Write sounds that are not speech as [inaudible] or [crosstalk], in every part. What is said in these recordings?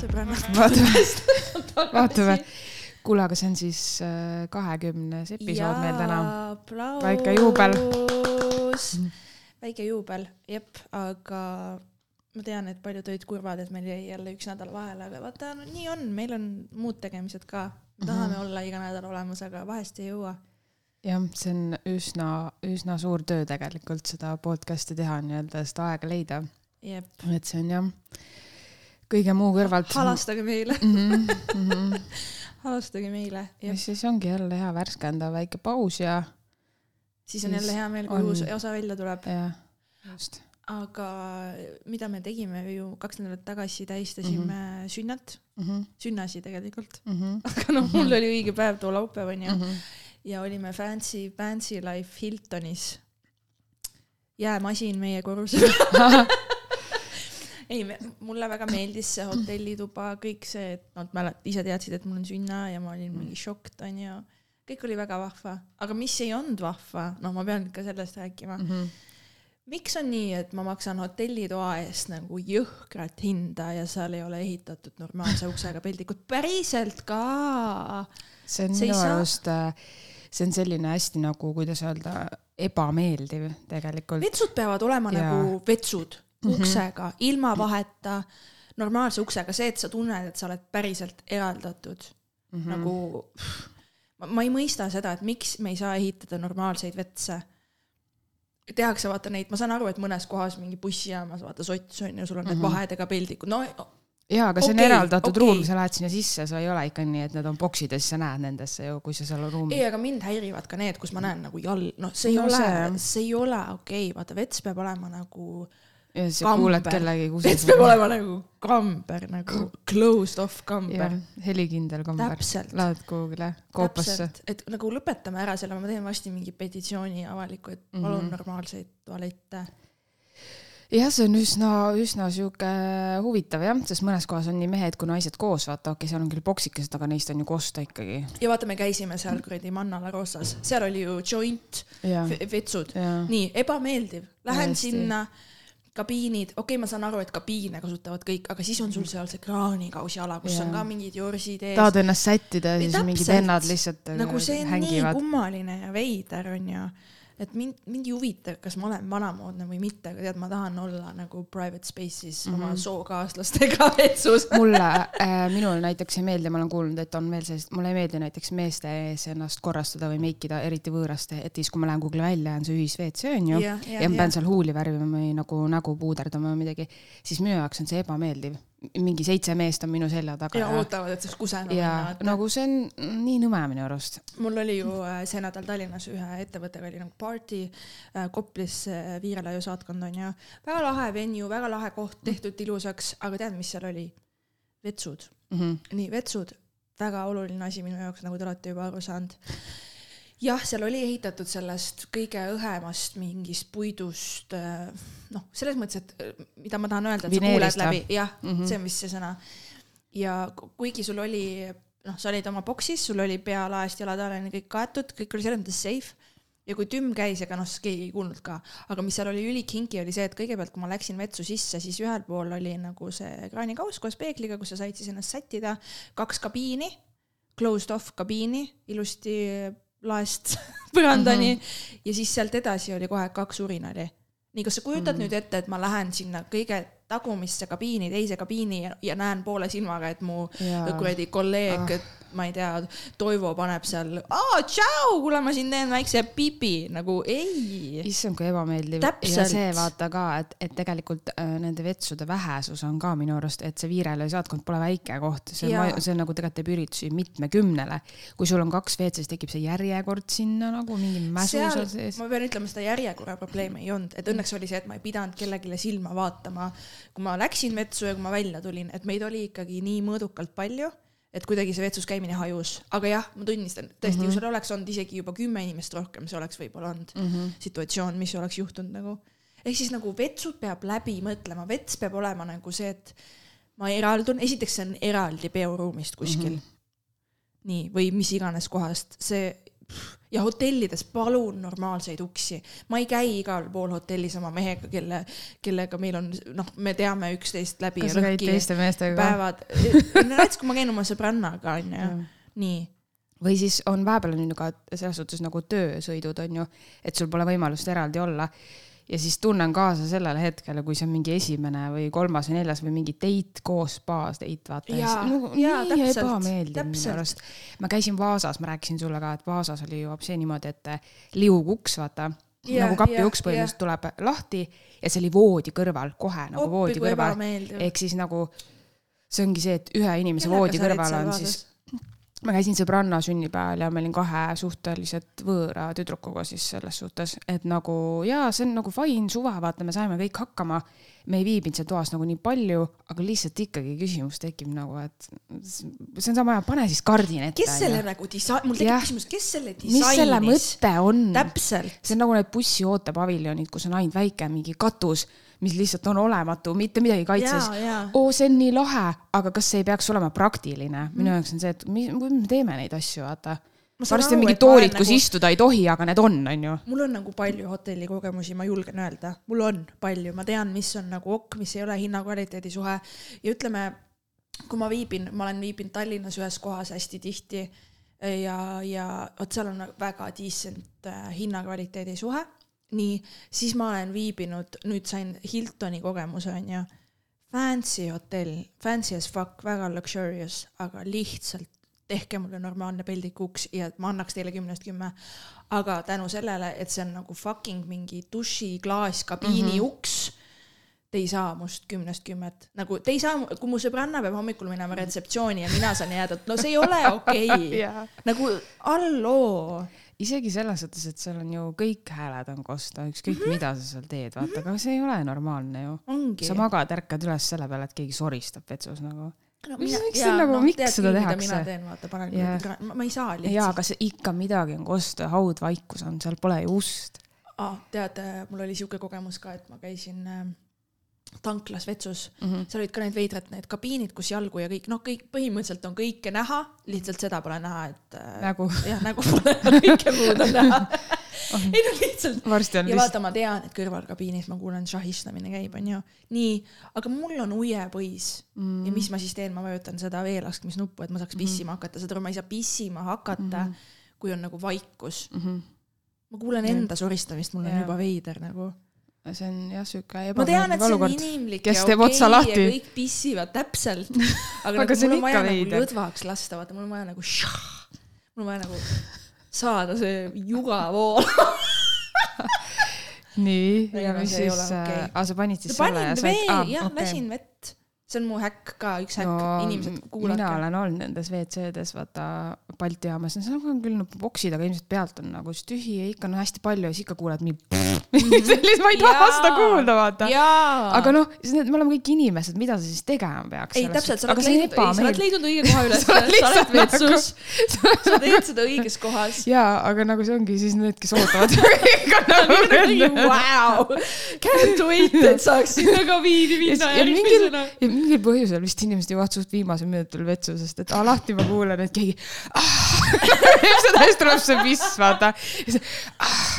sõbrannad. vaatame, vaatame. kuule, aga see on siis äh, kahekümnes episood meil täna. Väike juubel.. väike juubel, jep, aga ma tean, et paljud olid kurvad, et meil jäi jälle üks nädal vahele, aga vaata no,, nii on, meil on muud tegemised ka. me tahame Mhm. olla iga nädal olemas, aga vahest ei jõua. jah, see on üsna, üsna suur töö tegelikult seda podcast'i teha nii-öelda, seda aega leida. jep, et see on jah, kõige muu kõrvalt. halastage meile, mm. -hmm. halastage meile, ja siis ongi jälle hea värskendav väike paus ja, siis on siis jälle hea meel, kui on- uus osa välja tuleb. ja just. aga mida me tegime ju kaks nädalat tagasi, tähistasime mm Mhm. -hmm. sünnat, Mm -hmm. sünnasi tegelikult, Mm -hmm. aga noh, mul oli õige päev too laupäev onju Mm -hmm. Ja olime Fancy, Fancy Life Hiltonis. jäämasin meie korrusel. [laughs] ei, mulle väga meeldis see hotellituba, kõik see, et nad mälet-, ise teadsid, et mul on sünna ja ma olin mingi šokk, onju. kõik oli väga vahva, aga mis ei olnud vahva, no ma pean ikka sellest rääkima mm. -hmm. miks on nii, et ma maksan hotellitoa eest nagu jõhkrat hinda ja seal ei ole ehitatud normaalse uksega peldikut, päriselt ka. see on See minu saa- arust, see on selline hästi nagu, kuidas öelda, ebameeldiv tegelikult. vetsud peavad olema Jaa. nagu vetsud, Mhm. uksega, ilma vaheta, normaalse uksega, see, et sa tunned, et sa oled päriselt eraldatud mm. -hmm. nagu. ma, ei mõista seda, et miks me ei saa ehitada normaalseid vetse. tehakse vaata neid, ma saan aru, et mõnes kohas mingi bussijaamas vaata sots on ju, sul on need Mhm. vahedega peldikud, no jaa, aga see on Okei, eraldatud okei. ruum, sa lähed sinna sisse, sa ei ole ikka nii, et need on boksid ja siis sa näed nendesse ju, kui sa seal ruumis. ei, aga mind häirivad ka need, kus ma näen nagu jall, noh, see ei No ole see-, ei ole okei okay., vaata vets peab olema nagu ja siis sa kuuled kellegi vets peab olema nagu kamber nagu closed off kamber helikindel kamber. Lähed kuhugile koopasse. et nagu lõpetame ära selle, ma teen varsti mingi petitsiooni avaliku, et palun mm. -hmm. normaalseid tualette. jah, see on üsna, üsna sihuke huvitav jah, sest mõnes kohas on nii mehed kui naised koos, vaata, okei, seal on küll poksikesed, aga neist on ju kosta ikkagi. ja vaata, me käisime seal kuradi Manna La Rosas, seal oli ju joint, vetsud, nii ebameeldiv, lähen Täiesti. sinna, kabiinid, okei okay,, ma saan aru, et kabiine kasutavad kõik, aga siis on sul seal see kraanikausi ala, kus Jaa. on ka mingid jorsid ees. tahad ennast sättida ja siis mingid vennad lihtsalt nagu see on nii kummaline ja veider onju, et mind, mind ei huvita, kas ma olen vanamoodne või mitte, aga tead, ma tahan olla nagu private space'is mm -hmm. Mhm. oma sookaaslastega [laughs] vetsus. mulle äh,, minule näiteks ei meeldi, ma olen kuulnud, et on veel sellist, mulle ei meeldi näiteks meeste ees ennast korrastada või meikida, eriti võõraste, et siis, kui ma lähen kuhugi välja, on see ühis-WC on ju, ja, ja, ja ma pean seal huuli värvima või nagu nägu puuderdama või midagi, siis minu jaoks on see ebameeldiv. Mingi seitse meest on minu selja taga ja ootavad, et saaks kusema ja nagu see on nii nõme minu arust. mul oli ju äh, see nädal Tallinnas ühe ettevõttega oli nagu party äh, Koplis äh, Viirelaiu saatkond onju, väga lahe venue, väga lahe koht, tehtud ilusaks, aga tead, mis seal oli? vetsud, Mhm. nii vetsud, väga oluline asi minu jaoks, nagu te olete juba aru saanud. jah, seal oli ehitatud sellest kõige õhemast mingist puidust, noh, selles mõttes, et äh, mida ma tahan öelda, et sa Vineerist kuuled läbi, jah mm. -hmm. see on vist see sõna. ja ku- kuigi sul oli, noh, sa olid oma boksis, sul oli pea laest jalad alani kõik kaetud, kõik oli selles mõttes safe ja kui tümm käis, ega noh, keegi ei kuulnud ka, aga mis seal oli ülikinki, oli see, et kõigepealt, kui ma läksin vetsu sisse, siis ühel pool oli nagu see kraanikauss koos peegliga, kus sa said siis ennast sättida, kaks kabiini, closed off kabiini, ilusti laest [laughs] põrandani mm -hmm. ja siis sealt edasi oli kohe kaks urinali. nii, kas sa kujutad mm -hmm. nüüd ette, et ma lähen sinna kõige tagumisse kabiini, teise kabiini ja, ja näen poole silmaga, et mu kuradi kolleeg Ah. Ma ei tea, Toivo paneb seal, aa, tšau, kuule, ma siin teen väikse pipi, nagu ei. issand, kui ebameeldiv. Ja see vaata ka, et, et tegelikult äh, nende vetsude vähesus on ka minu arust, et see Viirele saatkond pole väike koht, see on, see on nagu tegelikult teeb üritusi mitmekümnele. kui sul on kaks siis tekib see järjekord sinna nagu mingi mäsu seal, sees. ma pean ütlema, seda järjekorra probleemi ei olnud, et õnneks oli see, et ma ei pidanud kellelegi silma vaatama, kui ma läksin vetsu ja kui ma välja tulin, et meid oli ikkagi nii mõõdukalt palju, et kuidagi see vetsus käimine hajus, aga jah, ma tunnistan, tõesti mm, -hmm. kui seal oleks olnud isegi juba kümme inimest rohkem, see oleks võib-olla olnud mm -hmm. situatsioon, mis oleks juhtunud nagu. ehk siis nagu vetsud peab läbi mõtlema, vets peab olema nagu see, et ma eraldun, esiteks see on eraldi peoruumist kuskil mm. -hmm. nii, või mis iganes kohast, see ja hotellides palun normaalseid uksi. ma ei käi igal pool hotellis oma mehega, kelle, kellega meil on, noh, me teame üksteist läbi. kas sa käid teiste meestega ka? päevad, näiteks kui ma käin oma sõbrannaga, onju, nii või siis on vahepeal on ju ka selles suhtes nagu töösõidud on ju, et sul pole võimalust eraldi olla ja siis tunnen kaasa sellele hetkele, kui see on mingi esimene või kolmas või neljas või mingi date koos spaas date, vaata. Nagu, nii ebameeldiv minu arust. ma käisin Vaasas, ma rääkisin sulle ka, et Vaasas oli ju see niimoodi, et liuguks, vaata. Yeah, nagu kapi uks põhimõtteliselt tuleb lahti ja see oli voodi kõrval, kohe nagu Oppi, voodi kõrval. ehk siis nagu see ongi see, et ühe inimese Kellega voodi kõrval on siis ma käisin sõbranna sünnipäeval ja ma olin kahe suhteliselt võõra tüdrukuga siis selles suhtes, et nagu jaa, see on nagu fine suva, vaata, me saime kõik hakkama. me ei viibinud seal toas nagu nii palju, aga lihtsalt ikkagi küsimus tekib nagu, et see on sama hea, pane siis kardin ette. kes selle nagu disain, mul tekib ja. küsimus, kes selle disainis? mis selle mõte on? täpselt. see on nagu need bussiootepaviljonid, kus on ainult väike mingi katus mis lihtsalt on olematu, mitte midagi kaitses. oo, see on nii lahe, aga kas see ei peaks olema praktiline? minu mm. jaoks on see, et mis, me teeme neid asju, vaata. varsti on mingid toorid, kus nagu... istuda ei tohi, aga need on, on ju. mul on nagu palju hotellikogemusi, ma julgen öelda, mul on palju, ma tean, mis on nagu ok, mis ei ole hinna-kvaliteedi suhe ja ütleme, kui ma viibin, ma olen viibinud Tallinnas ühes kohas hästi tihti ja, ja vot seal on väga decent äh, hinna-kvaliteedi suhe nii, siis ma olen viibinud, nüüd sain Hiltoni kogemuse, onju. Fancy hotell, fancy as fuck, väga luxurious, aga lihtsalt tehke mulle normaalne peldikuks ja ma annaks teile kümnest kümme. aga tänu sellele, et see on nagu fucking mingi duši klaaskabiini mm -hmm. uks, te ei saa must kümnest kümmet, nagu te ei saa, kui mu sõbranna peab hommikul minema retseptsiooni ja mina saan jääda, no see ei ole okei [laughs] okay. yeah.. nagu halloo isegi selles suhtes, et seal on ju kõik hääled on kosta, ükskõik mm -hmm. mida sa seal teed, vaata, aga see ei ole normaalne ju. sa magad, ärkad üles selle peale, et keegi soristab vetsus nagu no,. mis, miks see nagu no,, miks seda tehakse? mina teen, vaata, panen yeah. ma, ma ei saa lihtsalt. jaa, aga see ikka midagi on kosta, haudvaikus on, seal pole ju ust ah,. tead, mul oli siuke kogemus ka, et ma käisin äh, tanklas vetsus mm, -hmm. seal olid ka need veidrad need kabiinid, kus jalgu ja kõik, noh, kõik põhimõtteliselt on kõike näha, lihtsalt seda pole näha, et äh, nägu. jah, nägu pole, [laughs] kõike muud on näha ei no lihtsalt. ja vaata, ma tean, et kõrvalkabiinis ma kuulen šahistamine käib, onju. nii, aga mul on ujepõis mm. -hmm. ja mis ma siis teen, ma vajutan seda veelaskmisnuppu, et ma saaks mhm. pissima hakata, saad aru, ma ei saa pissima hakata mm, -hmm. kui on nagu vaikus mm. -hmm. ma kuulen enda soristamist, mul on yeah. juba veider nagu see on jah, sihuke ebameeldiv olukord. kes teeb otsa lahti. kõik pissivad täpselt. [laughs] aga, aga nagu, mul on vaja veide. nagu lõdvaks lasta, vaata, mul on vaja nagu, mul on vaja nagu saada see juga voolama [laughs] nii, ja mis siis, okay. aa sa panid siis selle ja said, aa, okay., lasin vett see on mu häkk ka, üks häkk. No,, inimesed kuulake. mina olen olnud nendes WC-des, vaata Balti jaamas, seal on küll nagu boksid, aga ilmselt pealt on nagu siis tühi ja ikka on no, hästi palju ja siis ikka kuuled mingi [laughs] sellist, ma ei taha seda kuulda, vaata. aga noh, me oleme kõik inimesed, mida sa siis tegema peaks? ei, täpselt, sa oled leidnud, ei, sa oled leidnud õige koha [laughs] üles, sa oled vetsus nagu... sa teed seda õiges kohas. jaa, aga nagu see ongi siis need, kes ootavad. [laughs] Wow, can't wait, et saaks sinna kabiini minna järgmisena mingil põhjusel vist inimesed jõuavad suht viimasel minutil vetsu, sest et alati ma kuulen, et keegi [laughs] seda siis tuleb see piss, vaata.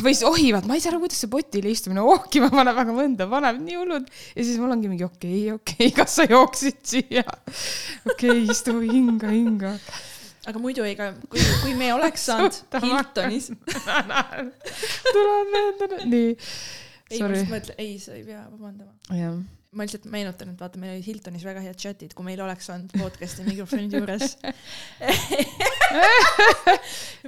või siis ohivad, ma ei saa aru, kuidas see potile istumine ohkima paneb, aga mõnda paneb nii hullud. ja siis mul ongi mingi okei okay,, okei okay,, kas sa jooksid siia? okei okay,, istu, hinga, hinga aga muidu ega, kui, kui me oleks saanud [laughs] Hiltonis [laughs] tuleb meelde, nii. ei, ma just mõtlen, ei, sa ei pea vabandama. jah ma lihtsalt meenutan, et vaata, meil olid Hiltonis väga head chat'id, kui meil oleks olnud podcast'i mikrofonid juures [laughs]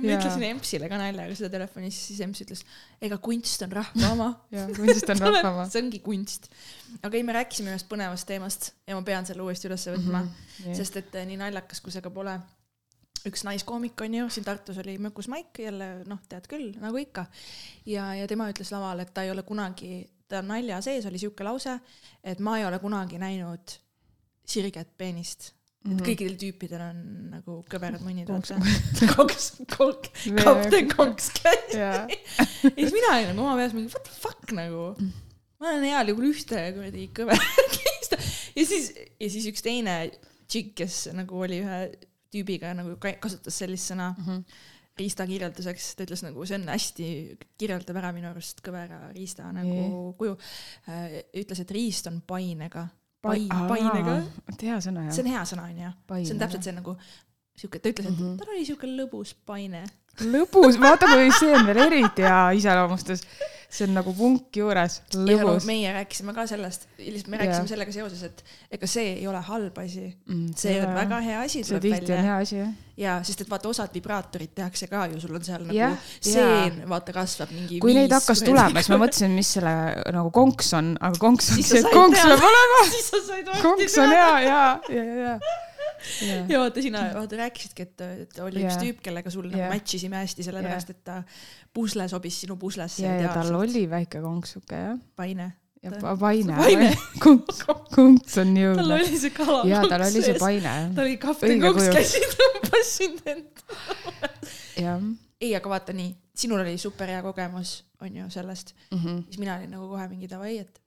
ma ütlesin Empsile ka naljaga seda telefonis, siis Emps ütles, ega kunst on rahva oma jaa, kunst on [laughs] rahva oma. see ongi kunst. aga ei, me rääkisime ühest põnevast teemast ja ma pean selle uuesti ülesse võtma mm, -hmm, sest et eh, nii naljakas, kui see ka pole üks naiskoomik on ju, siin Tartus oli Mökus Maik jälle noh, tead küll, nagu ikka. ja, ja tema ütles laval, et ta ei ole kunagi ta nalja sees oli sihuke lause, et ma ei ole kunagi näinud sirget peenist et mm -hmm. kõikidel tüüpidel on nagu kõverad munnid otsa. konks, [laughs] konk, kapten konks käis. [laughs] ja siis mina olin nagu oma peas mingi what the fuck nagu. ma olen heal juhul ühte kuradi kõverat [laughs] ja siis, ja siis üks teine tšikk, kes nagu oli ühe tüübiga nagu kasutas sellist sõna mm. -hmm riista kirjelduseks, ta ütles nagu see on hästi, kirjeldab ära minu arust kõvera riista nagu Nii. kuju. ütles, et riist on painega. Pai- Pain, painega, vot hea sõna see jah. on hea sõna onju, see on täpselt see nagu siuke, ta ütles, et Mhm. tal oli siuke lõbus paine. lõbus, vaata kui see on veel eriti hea iseloomustus. see on nagu punk juures, ja lõbus. meie rääkisime ka sellest, lihtsalt me rääkisime sellega seoses, et ega see ei ole halb asi. Mm, see on väga hea asi, see tihti on hea asi jah. jaa, sest et vaata, osad vibraatorid tehakse ka ju, sul on seal nagu Jah, seen, vaata kasvab mingi kui neid viis hakkas kuradi- tulema, siis ma mõtlesin, mis selle nagu konks on, aga konks on Siis see, et konks peab olema. konks on hea, ja, ja, ja, ja. ja vaata sina, vaata rääkisidki, et, et oli üks Jaa. tüüp, kellega sul nagu Jaa. match isime hästi sellepärast, et ta pusle sobis sinu puslesse ja, ja tal oli väike konks sihuke jah. paine. ja paine paine.. konks, konks on tal jõudnud. oli see kala. ja tal oli see. paine ta oli kapten Õige Koks, kuju. käisin, tõmbasin end. jah ei, aga vaata nii, sinul oli super hea kogemus, on ju sellest, mm -hmm. siis mina olin nagu kohe mingi davai, et,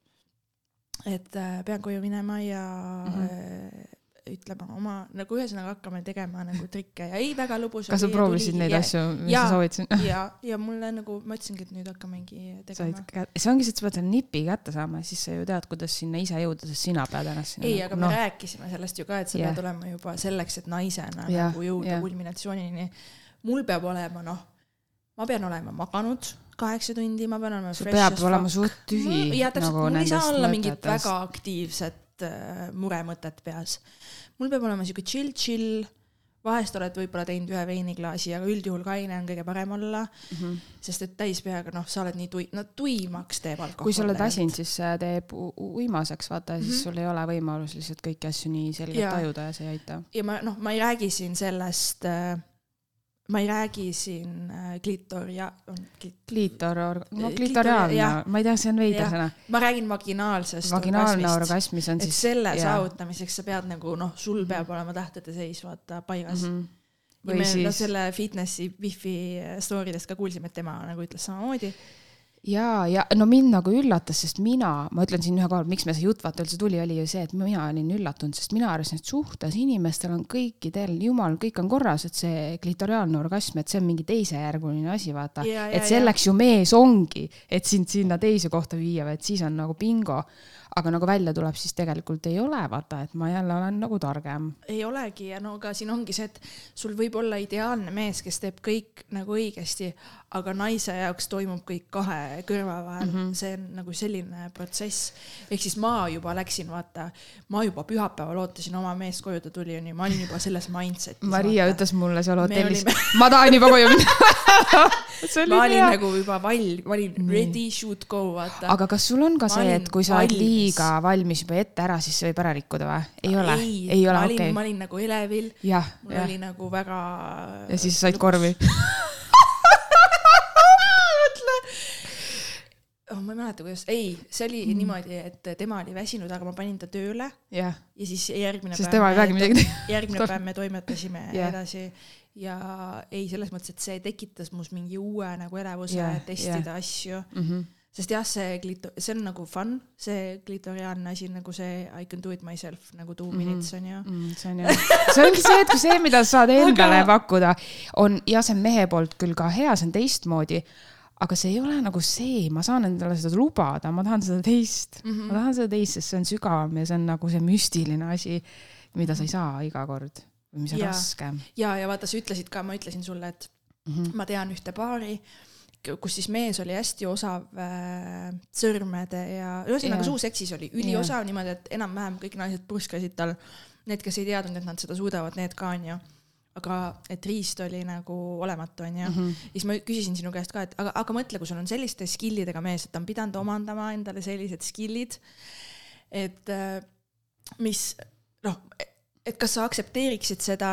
et äh, pean koju minema ja mm. -hmm. Ütlema oma, nagu ühesõnaga hakkame tegema nagu trikke ja ei, väga lõbus. kas sa proovisid neid ja, asju, mis Jaa. sa soovitasid? ja, ja mulle nagu, ma ütlesingi, et nüüd hakkamegi tegema. see ongi see, et sa pead selle nipi kätte saama, siis sa ju tead, kuidas sinna ise jõuda, sest sina pead ennast sinna. ei, aga me rääkisime sellest ju ka, et sa Jah. pead olema juba selleks, et naisena Jah, nagu jõuda jah. kulminatsioonini. mul peab olema noh, ma pean olema maganud kaheksa tundi, ma pean olema sul peab olema suht tühi ja täpselt nagu nagu mul ei saa olla mingit väga aktiivset äh, muremõtet peas. mul peab olema siuke chill, chill, vahest oled võib-olla teinud ühe veiniklaasi, aga üldjuhul kaine on kõige parem olla, mm. -hmm. sest et täispeaga noh, sa oled nii tui-, no tuimaks teeb alkohol. kui sa oled väsinud, siis see teeb u- u- uimaseks, vaata ja siis Mhm. sul ei ole võimalus lihtsalt kõiki asju nii selgelt Jaa. tajuda ja see ei aita. ja ma noh, ma ei räägi siin sellest, ma ei räägi siin äh, klitoria, kliitor, no Kliitor- klitoriaalne jah., ma ei tea, see on veider Jah. sõna. ma räägin vaginaalsest vaginaalne orgasmist. orgasm, mis on et siis. selle jaa. saavutamiseks sa pead nagu noh, sul peab olema tähtede seis vaata paigas mm. Mhm. -hmm. ja või me siis no, selle fitnessi wifi story dest ka kuulsime, et tema nagu ütles samamoodi. ja, ja no mind nagu üllatas, sest mina, ma ütlen siin ühe korra, miks me see jutt vaata üldse tuli, oli ju see, et mina olin üllatunud, sest mina arvasin, et suhtes inimestel on kõikidel, jumal, kõik on korras, et see klitoriaalne orgasm, et see on mingi teisejärguline asi, vaata. Ja, ja, et selleks ju mees ongi, et sind sinna teise kohta viia, et siis on nagu bingo. Aga nagu välja tuleb, siis tegelikult ei ole, vaata, et ma jälle olen nagu targem. ei olegi ja no aga siin ongi see, et sul võib olla ideaalne mees, kes teeb kõik nagu õigesti, aga naise jaoks toimub kõik kahe kõrva vahel mm. -hmm. see on nagu selline protsess. ehk siis ma juba läksin, vaata, ma juba pühapäeval ootasin oma meest koju, ta tuli onju, ma olin juba selles mindset'is. Maria ütles mulle seal hotellis olime-, ma tahan juba koju minna. [laughs] ma oli olin hea. nagu juba val-, ma olin ready, shoot, go, vaata. aga kas sul on ka Ma see, et kui sa oled valmis. Liiga valmis juba ette ära, siis see võib ära rikkuda või? ei ole, ei ole, ma olin okei ma. olin nagu elevil, mul jah. oli nagu väga. ja siis said korvi. [laughs] oh,. ma ei mäleta, kuidas, ei, see oli mm. niimoodi, et tema oli väsinud, aga ma panin ta tööle jah, ja siis järgmine sest tema ei peagi midagi tegema. järgmine päev me toimetasime [laughs] yeah. edasi ja ei, selles mõttes, et see tekitas mus mingi uue nagu elevuse yeah, testida yeah. asju, Mhm. Sest jah, see klito-, see on nagu fun, see klitoriaalne asi nagu see I can do it myself nagu two Mhm. minutes on ju. Mm, see on jah, see ongi see, et kui see, mida sa saad endale Aga- pakkuda, on ja see on mehe poolt küll ka hea, see on teistmoodi, aga see ei ole nagu see, ma saan endale seda lubada, ma tahan seda teist mm, Mhm. -hmm. ma tahan seda teist, sest see on sügavam ja see on nagu see müstiline asi, mida sa ei saa iga kord mis on Jaa. raske ja, ja vaata, sa ütlesid ka, ma ütlesin sulle, et mm. -hmm. ma tean ühte paari, kus siis mees oli hästi osav äh, sõrmede ja ühesõnaga Jaa. suuseksis oli üliosav niimoodi, et enam-vähem kõik naised purskasid tal. Need, kes ei teadnud, et nad seda suudavad, need ka onju. aga et riist oli nagu olematu onju mm. -hmm. siis ma küsisin sinu käest ka, et aga, aga mõtle, kui sul on selliste skill'idega mees, et ta on pidanud omandama endale sellised skill'id, et äh, mis noh, et kas sa aktsepteeriksid seda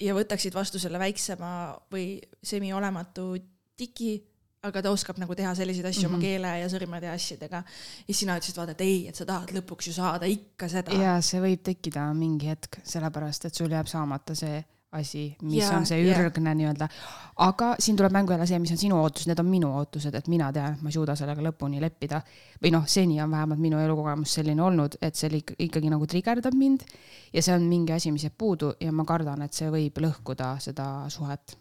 ja võtaksid vastu selle väiksema või semiolematu tiki, aga ta oskab nagu teha selliseid asju mm -hmm. oma keele ja sõrmede ja asjadega. ja siis sina ütlesid, vaata, et ei, et sa tahad lõpuks ju saada ikka seda. ja see võib tekkida mingi hetk, sellepärast et sul jääb saamata see asi, mis Jaa, on see ürgne nii-öelda. aga siin tuleb mängu jälle see, mis on sinu ootused, need on minu ootused, et mina tean, et ma ei suuda sellega lõpuni leppida. või noh, seni on vähemalt minu elukogemus selline olnud, et see lik- ikkagi nagu trigerdab mind ja see on mingi asi, mis jääb puudu ja ma kardan, et see võib lõhkuda seda suhet.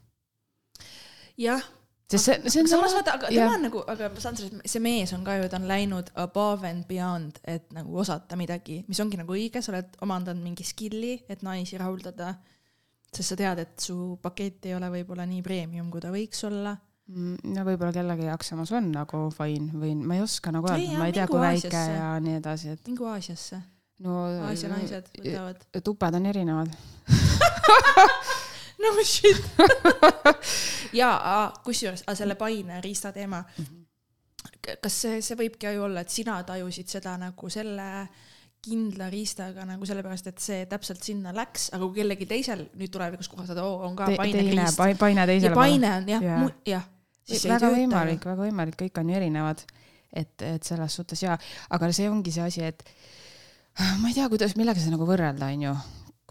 jah sest see, see on samas vaata, aga tema on nagu, aga ma saan sellest, see mees on ka ju, ta on läinud above and beyond, et nagu osata midagi, mis ongi nagu õige, sa oled omandanud mingi skill'i, et naisi rahuldada. sest sa tead, et su pakett ei ole võib-olla nii premium, kui ta võiks olla mm, no võib-olla kellegi jaoks samas on nagu fine või ma ei oska nagu öelda, ma ei tea, kui väike Aasiasse. ja nii edasi, et. mingu Aasiasse. no. Aasia naised võtavad. tuped on erinevad [laughs] no shit [laughs] ja kusjuures selle paine riista teema mm. -hmm. kas see, see võibki ju olla, et sina tajusid seda nagu selle kindla riistaga nagu sellepärast, et see täpselt sinna läks, aga kui kellelgi teisel nüüd tulevikus kohaldada, oo, on ka Te, paine riist. paine teisele paine on jah yeah., jah. väga võimalik, väga võimalik, kõik on ju erinevad. et, et selles suhtes jaa, aga see ongi see asi, et ma ei tea, kuidas, millega seda nagu võrrelda, on ju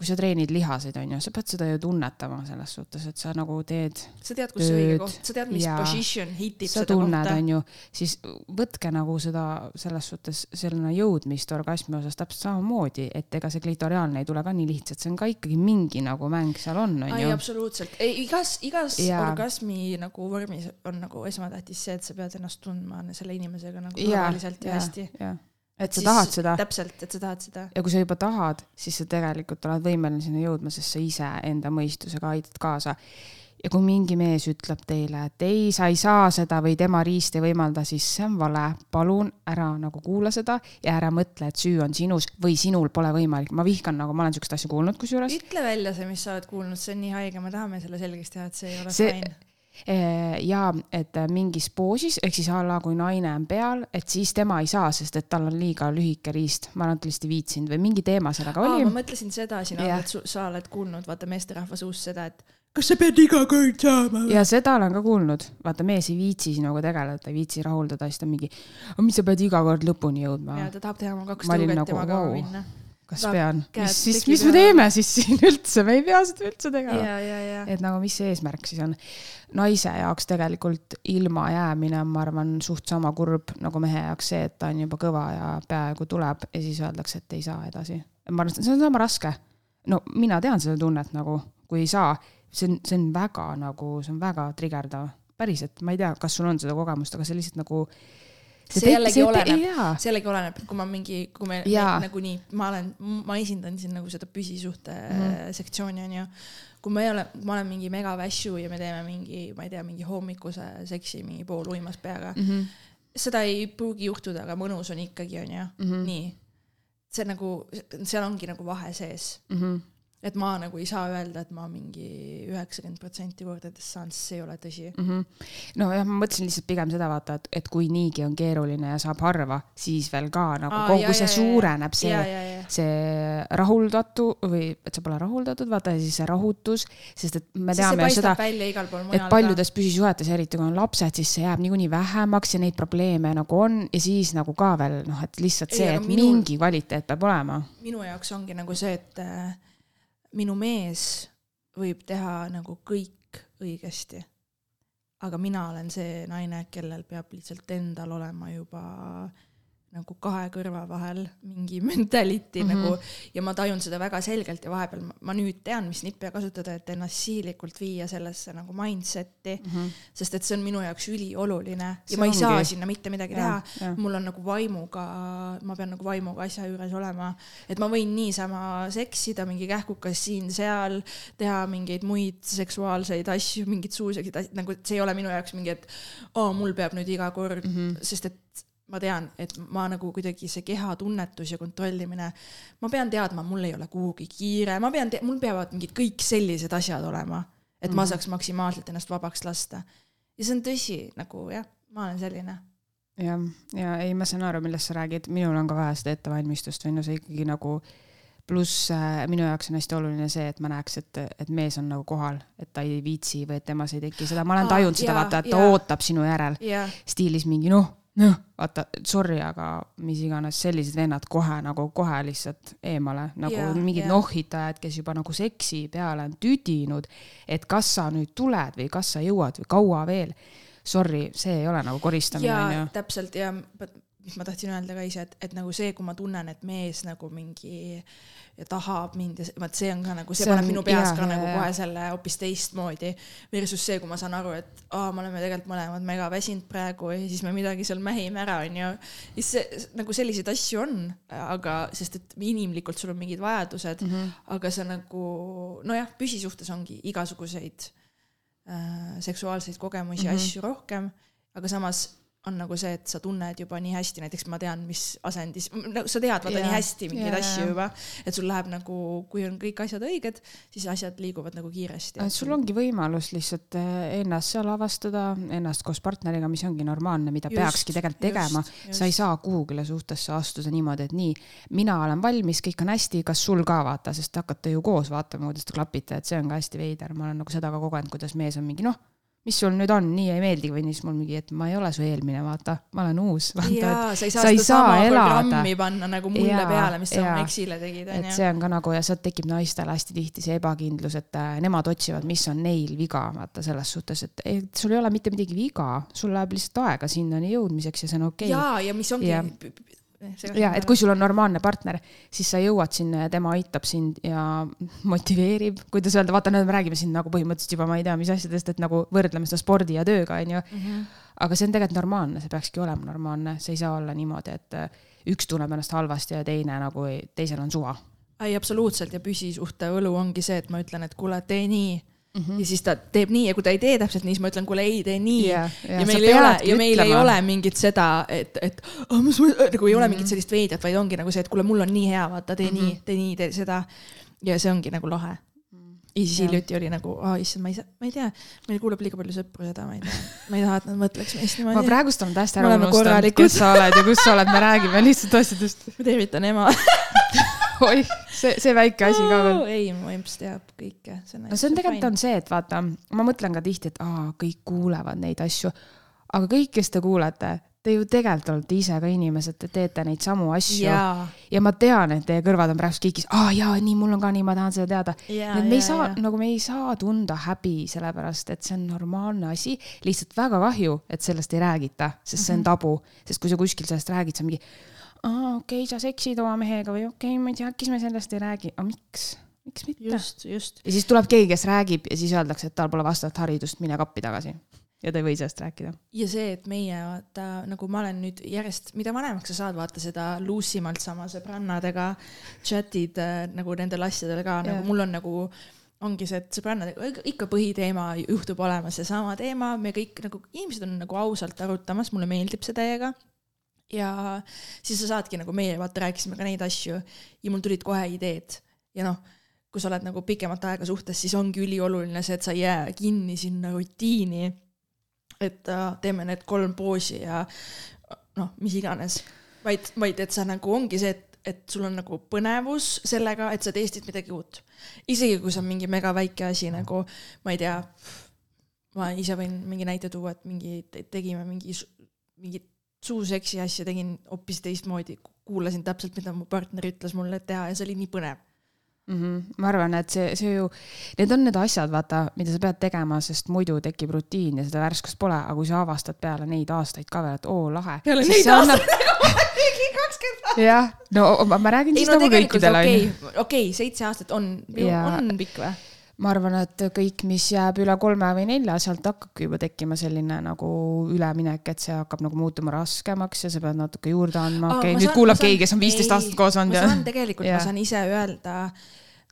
kui sa treenid lihaseid, on ju, sa pead seda ju tunnetama selles suhtes, et sa nagu teed. sa tead, kus see õige koht, sa tead, mis position hitib sa seda tunned, kohta. on ju, siis võtke nagu seda selles suhtes selline jõudmist orgasmi osas täpselt samamoodi, et ega see klitoriaalne ei tule ka nii lihtsalt, see on ka ikkagi mingi nagu mäng seal on, on ju. absoluutselt, igas, igas ja. orgasmi nagu vormis on nagu esmatähtis see, et sa pead ennast tundma selle inimesega nagu turvaliselt ja, ja hästi et sa siis, tahad seda. täpselt, et sa tahad seda. ja kui sa juba tahad, siis sa tegelikult oled võimeline sinna jõudma, sest sa ise enda mõistusega aitad kaasa. ja kui mingi mees ütleb teile, et ei, sa ei saa seda või tema riist ei võimalda, siis see on vale. palun ära nagu kuula seda ja ära mõtle, et süü on sinus või sinul pole võimalik. ma vihkan nagu, ma olen sihukest asja kuulnud kusjuures. ütle välja see, mis sa oled kuulnud, see on nii haige, me tahame selle selgeks teha, et see ei ole see... fine ja et mingis poosis, ehk siis a la kui naine on peal, et siis tema ei saa, sest et tal on liiga lühike riist, ma lihtsalt ei viitsinud või mingi teema sellega oli. ma mõtlesin seda siin, et sa oled kuulnud, vaata meesterahva suust seda, et kas sa pead iga kord saama? ja seda olen ka kuulnud, vaata mees ei viitsi sinuga tegeleda, ta ei viitsi rahuldada, siis ta mingi, mis sa pead iga kord lõpuni jõudma. ja ta tahab teha oma kaks tõuget nagu, temaga wow. minna kas Vaab pean, mis siis, mis me teeme siis siin üldse, me ei pea seda üldse tegema. et nagu, mis see eesmärk siis on. Naise jaoks tegelikult ilma jäämine on, ma arvan, suht sama kurb nagu mehe jaoks see, et ta on juba kõva ja peaaegu tuleb ja siis öeldakse, et ei saa edasi. ma arvan, et see on sama raske. no mina tean seda tunnet nagu, kui ei saa, see on, see on väga nagu, see on väga trigerdav, päriselt, ma ei tea, kas sul on seda kogemust, aga see lihtsalt nagu see jällegi see oleneb, see jällegi oleneb, kui ma mingi, kui me, me nagunii, ma olen, ma esindan siin nagu seda püsisuhte mm -hmm. sektsiooni onju. Kui me ei ole, ma olen mingi megavässu ja me teeme mingi, ma ei tea, mingi hommikuse seksi mingi pool uimas peaga mm. -hmm. seda ei pruugi juhtuda, aga mõnus on ikkagi onju mm, -hmm. nii. see nagu, seal ongi nagu vahe sees mm. -hmm et ma nagu ei saa öelda, et ma mingi üheksakümmend protsenti kordadest saan, sest see ei ole tõsi mm. -hmm. nojah, ma mõtlesin lihtsalt pigem seda vaata, et, et kui niigi on keeruline ja saab harva, siis veel ka nagu Aa, kogu jah, see jah, suureneb, see, see rahuldatu või et sa pole rahuldatud, vaata ja siis see rahutus, sest et me teame ju seda, et paljudes püsisuhetes, eriti kui on lapsed, siis see jääb niikuinii vähemaks ja neid probleeme nagu on ja siis nagu ka veel noh, et lihtsalt see, et minu, mingi kvaliteet peab olema. minu jaoks ongi nagu see, et äh, minu mees võib teha nagu kõik õigesti. aga mina olen see naine, kellel peab lihtsalt endal olema juba nagu kahe kõrva vahel mingi [laughs] mentality mm -hmm. nagu ja ma tajun seda väga selgelt ja vahepeal ma, ma nüüd tean, mis nippe kasutada, et ennast sihilikult viia sellesse nagu mindset'i mm, -hmm. sest et see on minu jaoks ülioluline ja see ma ei ongi. saa sinna mitte midagi ja, teha. mul on nagu vaimuga, ma pean nagu vaimuga asja juures olema, et ma võin niisama seksida, mingi kähkukas siin-seal, teha mingeid muid seksuaalseid asju, mingeid suuseid asju, nagu see ei ole minu jaoks mingi, et aa, mul peab nüüd iga kord mm, -hmm. sest et ma tean, et ma nagu kuidagi see kehatunnetus ja kontrollimine, ma pean teadma, mul ei ole kuhugi kiire, ma pean, mul peavad mingid kõik sellised asjad olema, et mm. ma mhm. saaks maksimaalselt ennast vabaks lasta. ja see on tõsi, nagu jah, ma olen selline. jah, ja ei, ma saan aru, millest sa räägid, minul on ka vaja seda ettevalmistust või no see ikkagi nagu pluss äh, minu jaoks on hästi oluline see, et ma näeks, et, et mees on nagu kohal, et ta ei viitsi või et temas ei teki seda, ma olen tajunud seda, vaata, et ta ja. ootab sinu järel. stiilis mingi noh noh, vaata, sorry, aga mis iganes sellised vennad kohe nagu kohe lihtsalt eemale, nagu yeah, mingid yeah. nohitajad, kes juba nagu seksi peale on tüdinud, et kas sa nüüd tuled või kas sa jõuad või kaua veel. Sorry, see ei ole nagu koristamine, onju. täpselt ja mis ma tahtsin öelda ka ise, et, et nagu see, kui ma tunnen, et mees nagu mingi ja tahab mind ja vaat see on ka nagu, see, see paneb minu peas jah, ka jah, nagu jah. kohe selle hoopis teistmoodi. Versus see, kui ma saan aru, et aa, me oleme tegelikult mõlemad mega väsinud praegu ja siis me midagi seal mähime ära, onju. siis see, nagu selliseid asju on, aga sest et inimlikult sul on mingid vajadused mm, -hmm. aga sa nagu nojah, püsisuhtes ongi igasuguseid äh, seksuaalseid kogemusi mm, -hmm. asju rohkem, aga samas on nagu see, et sa tunned juba nii hästi, näiteks ma tean, mis asendis, sa tead vaata yeah. nii hästi mingeid yeah. asju juba, et sul läheb nagu, kui on kõik asjad õiged, siis asjad liiguvad nagu kiiresti. et sul ongi võimalus lihtsalt eh, ennast seal avastada, ennast koos partneriga, mis ongi normaalne, mida just, peakski tegelikult tegema. sa ei saa kuhugile suhtesse astuda niimoodi, et nii, mina olen valmis, kõik on hästi, kas sul ka vaata, sest te hakkate ju koos vaatama, kuidas te klapite, et see on ka hästi veider, ma olen nagu seda ka kogenud, kuidas mees on mingi noh mis sul nüüd on, nii ei meeldi või siis mul mingi, et ma ei ole su eelmine, vaata, ma olen uus. jaa, sa ei saa sa seda saa sama programmi panna nagu mulle ja, peale, mis sa oma eksile tegid, onju. et see on ka nagu ja sealt tekib naistel hästi tihti see ebakindlus, et äh, nemad otsivad, mis on neil viga, vaata selles suhtes, et, et sul ei ole mitte midagi viga, sul läheb lihtsalt aega sinnani jõudmiseks ja see on okei. Okay.. jaa, ja mis ongi ja, ja et kui sul on normaalne partner, siis sa jõuad sinna ja tema aitab sind ja [laughs] motiveerib, kuidas öelda, vaata, nüüd me räägime siin nagu põhimõtteliselt juba ma ei tea, mis asjadest, et nagu võrdleme seda spordi ja tööga, onju. Mhm. aga see on tegelikult normaalne, see peakski olema normaalne, see ei saa olla niimoodi, et äh, üks tunneb ennast halvasti ja teine nagu, teisel on suva. ei, absoluutselt ja püsisuhte võlu ongi see, et ma ütlen, et kuule, tee nii Mm -hmm. ja siis ta teeb nii ja kui ta ei tee täpselt nii, siis ma ütlen, kuule ei tee nii yeah,. Yeah, ja meil ei ole, ja meil ütlema. ei ole mingit seda, et, et oh, nagu ei ole mm -hmm. mingit sellist veidrat, vaid ongi nagu see, et kuule, mul on nii hea, vaata, tee mm -hmm. nii, tee nii, tee seda. ja see ongi nagu lahe. ja siis hiljuti oli nagu, issand, ma ei saa, ma ei tea, meil kuulab liiga palju sõpru seda, ma ei tea, ma ei taha, et nad mõtleks meist niimoodi. ma praegust olen täiesti ära unustanud, kes sa oled ja kus sa oled, me räägime lihtsalt asjadest. ma tervitan ema [laughs] [laughs] oih, see, see väike asi ka veel. ei, mu emps teab kõike. no see on tegelikult on see, et vaata, ma mõtlen ka tihti, et aa, kõik kuulevad neid asju. aga kõik, kes te kuulete, te ju tegelikult olete ise ka inimesed, te teete neid samu asju. ja ma tean, et teie kõrvad on praegu kikis, aa jaa, nii, mul on ka nii, ma tahan seda teada. et me ei saa, nagu me ei saa tunda häbi, sellepärast et see on normaalne asi. lihtsalt väga kahju, et sellest ei räägita, sest see on mhm. tabu, sest kui sa kuskil sellest räägid, sa mingi aa, okei okay,, sa seksid oma mehega või okei okay,, ma ei tea, äkki me sellest ei räägi, aga miks? miks mitte? just, just. ja siis tuleb keegi, kes räägib ja siis öeldakse, et tal pole vastavat haridust, mine kappi tagasi. ja ta ei või sellest rääkida. ja see, et meie vaata, nagu ma olen nüüd järjest, mida vanemaks sa saad, vaata seda luusimalt sama sõbrannadega chat'id äh, nagu nendele asjadele ka, nagu mul on nagu ongi see, et sõbrannadega ikka põhiteema juhtub olema seesama teema, me kõik nagu, inimesed on nagu ausalt arutamas, mulle meeldib see täiega ja siis sa saadki nagu meie vaata rääkisime ka neid asju ja mul tulid kohe ideed ja noh, kui sa oled nagu pikemat aega suhtes, siis ongi ülioluline see, et sa ei jää kinni sinna rutiini. et uh, teeme need kolm poosi ja noh, mis iganes, vaid, vaid et sa nagu ongi see, et, et sul on nagu põnevus sellega, et sa testid midagi uut. isegi kui see on mingi mega väike asi nagu, ma ei tea, ma ise võin mingi näite tuua, et mingi, tegime mingi, mingit suuseksi asja tegin hoopis teistmoodi, kuulasin täpselt, mida mu partner ütles mulle teha ja see oli nii põnev mm. -hmm. ma arvan, et see, see ju, need on need asjad, vaata, mida sa pead tegema, sest muidu tekib rutiin ja seda värskust pole, aga kui sa avastad peale neid aastaid ka veel, et oo, lahe. peale neid aastaid [laughs] annab... jah, no ma räägin siis ei, no, nagu kõikidele. okei okay,, okei seitse aastat on, on pikk või? Ma arvan, et kõik, mis jääb üle kolme või nelja, sealt hakkabki juba tekkima selline nagu üleminek, et see hakkab nagu muutuma raskemaks ja sa pead natuke juurde andma. okei nüüd kuulab keegi, kes on viisteist aastat koos olnud. ma saan tegelikult, ma saan ise öelda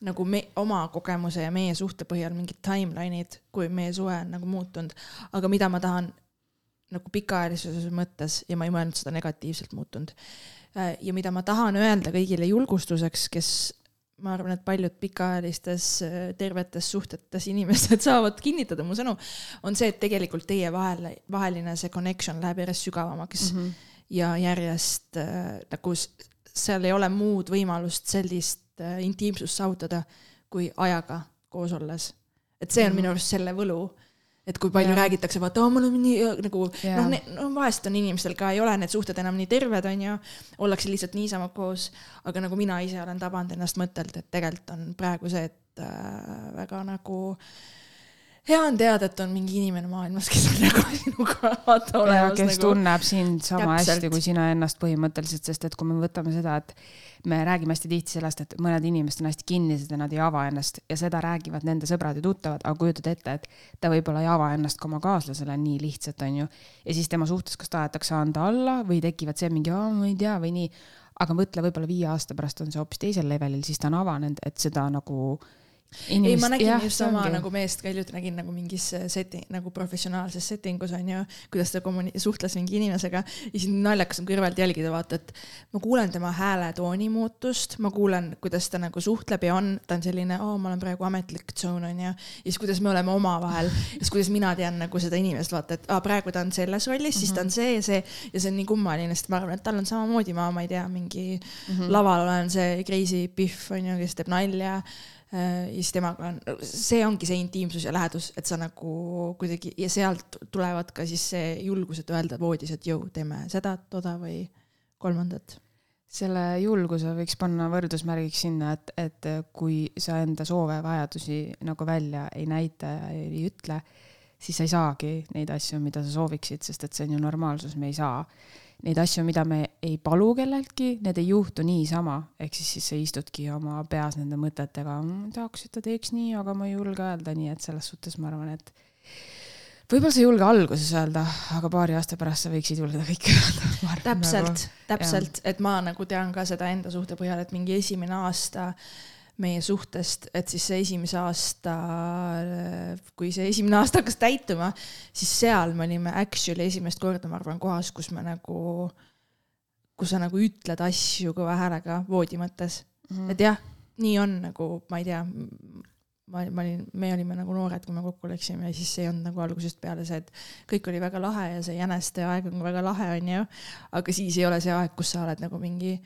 nagu me, oma kogemuse ja meie suhte põhjal mingid timeline'id, kui meie suhe on nagu muutunud. aga mida ma tahan nagu pikaajalisuse mõttes ja ma ei mõelnud seda negatiivselt muutunud. Äh, ja mida ma tahan öelda kõigile julgustuseks, kes ma arvan, et paljud pikaajalistes tervetes suhtetes inimesed [laughs] saavad kinnitada mu sõnu, on see, et tegelikult teie vahel, vaheline see connection läheb järjest sügavamaks mm -hmm. ja järjest äh, nagu seal ei ole muud võimalust sellist äh, intiimsust saavutada kui ajaga koos olles. et see on mm -hmm. minu arust selle võlu et kui palju ja. räägitakse, vaata, me oleme nii nagu noh, no vahest on inimestel ka ei ole need suhted enam nii terved, onju, ollakse lihtsalt niisama koos, aga nagu mina ise olen tabanud ennast mõttelt, et tegelikult on praegu see, et äh, väga nagu hea on teada, et on mingi inimene maailmas, kes on nagu [laughs] sinuga vaata olemas. kes nagu... tunneb sind sama Täpselt. hästi kui sina ennast põhimõtteliselt, sest et kui me võtame seda, et me räägime hästi tihti sellest, et mõned inimesed on hästi kinnised ja nad ei ava ennast ja seda räägivad nende sõbrad ja tuttavad, aga kujutad ette, et ta võib-olla ei ava ennast ka oma kaaslasele nii lihtsalt, onju. ja siis tema suhtes kas tahetakse anda alla või tekivad see mingi, ma ei tea või nii. aga mõtle, võib-olla viie aasta pärast on see hoopis teisel levelil, siis ta on avanenud, et seda nagu ei, ma nägin jah, just sama nagu meest ka hiljuti nägin nagu mingis setting, nagu professionaalses setting us on ju, kuidas ta kommuni-, suhtles mingi inimesega ja siis naljakas on kõrvalt jälgida, vaata, et ma kuulen tema hääletooni muutust, ma kuulen, kuidas ta nagu suhtleb ja on, ta on selline, oo, ma olen praegu ametlik tsoon on ju. ja siis, kuidas me oleme omavahel ja siis, kuidas mina tean nagu seda inimest, vaata, et aa, praegu ta on selles rollis mm, -hmm. siis ta on see ja see ja see on nii kummaline, sest ma arvan, et tal on samamoodi, ma, ma ei tea, mingi mm -hmm. laval olen see crazy Pihv on ju, kes teeb nalja ja siis temaga on, see ongi see intiimsus ja lähedus, et sa nagu kuidagi ja sealt tulevad ka siis see julgus, et öelda voodis, et jõu, teeme seda, toda või kolmandat. selle julguse võiks panna võrdusmärgiks sinna, et, et kui sa enda soove ja vajadusi nagu välja ei näita ja ei ütle, siis sa ei saagi neid asju, mida sa sooviksid, sest et see on ju normaalsus, me ei saa neid asju, mida me ei palu kelleltki, need ei juhtu niisama, ehk siis, siis sa istudki oma peas nende mõtetega, tahaks, et ta teeks nii, aga ma ei julge öelda, nii et selles suhtes ma arvan, et võib-olla sa ei julge alguses öelda, aga paari aasta pärast sa võiksid julgeda kõike [laughs] öelda. täpselt nagu,, täpselt, et ma nagu tean ka seda enda suhte põhjal, et mingi esimene aasta äh, meie suhtest, et siis see esimese aasta, kui see esimene aasta hakkas täituma, siis seal me olime actually esimest korda, ma arvan, kohas, kus me nagu, kus sa nagu ütled asju kõva häälega voodi mõttes mm. -hmm. et jah, nii on nagu, ma ei tea, ma, ma olin, me olime nagu noored, kui me kokku läksime ja siis ei olnud nagu algusest peale see, et kõik oli väga lahe ja see jäneste aeg on väga lahe, onju. aga siis ei ole see aeg, kus sa oled nagu mingi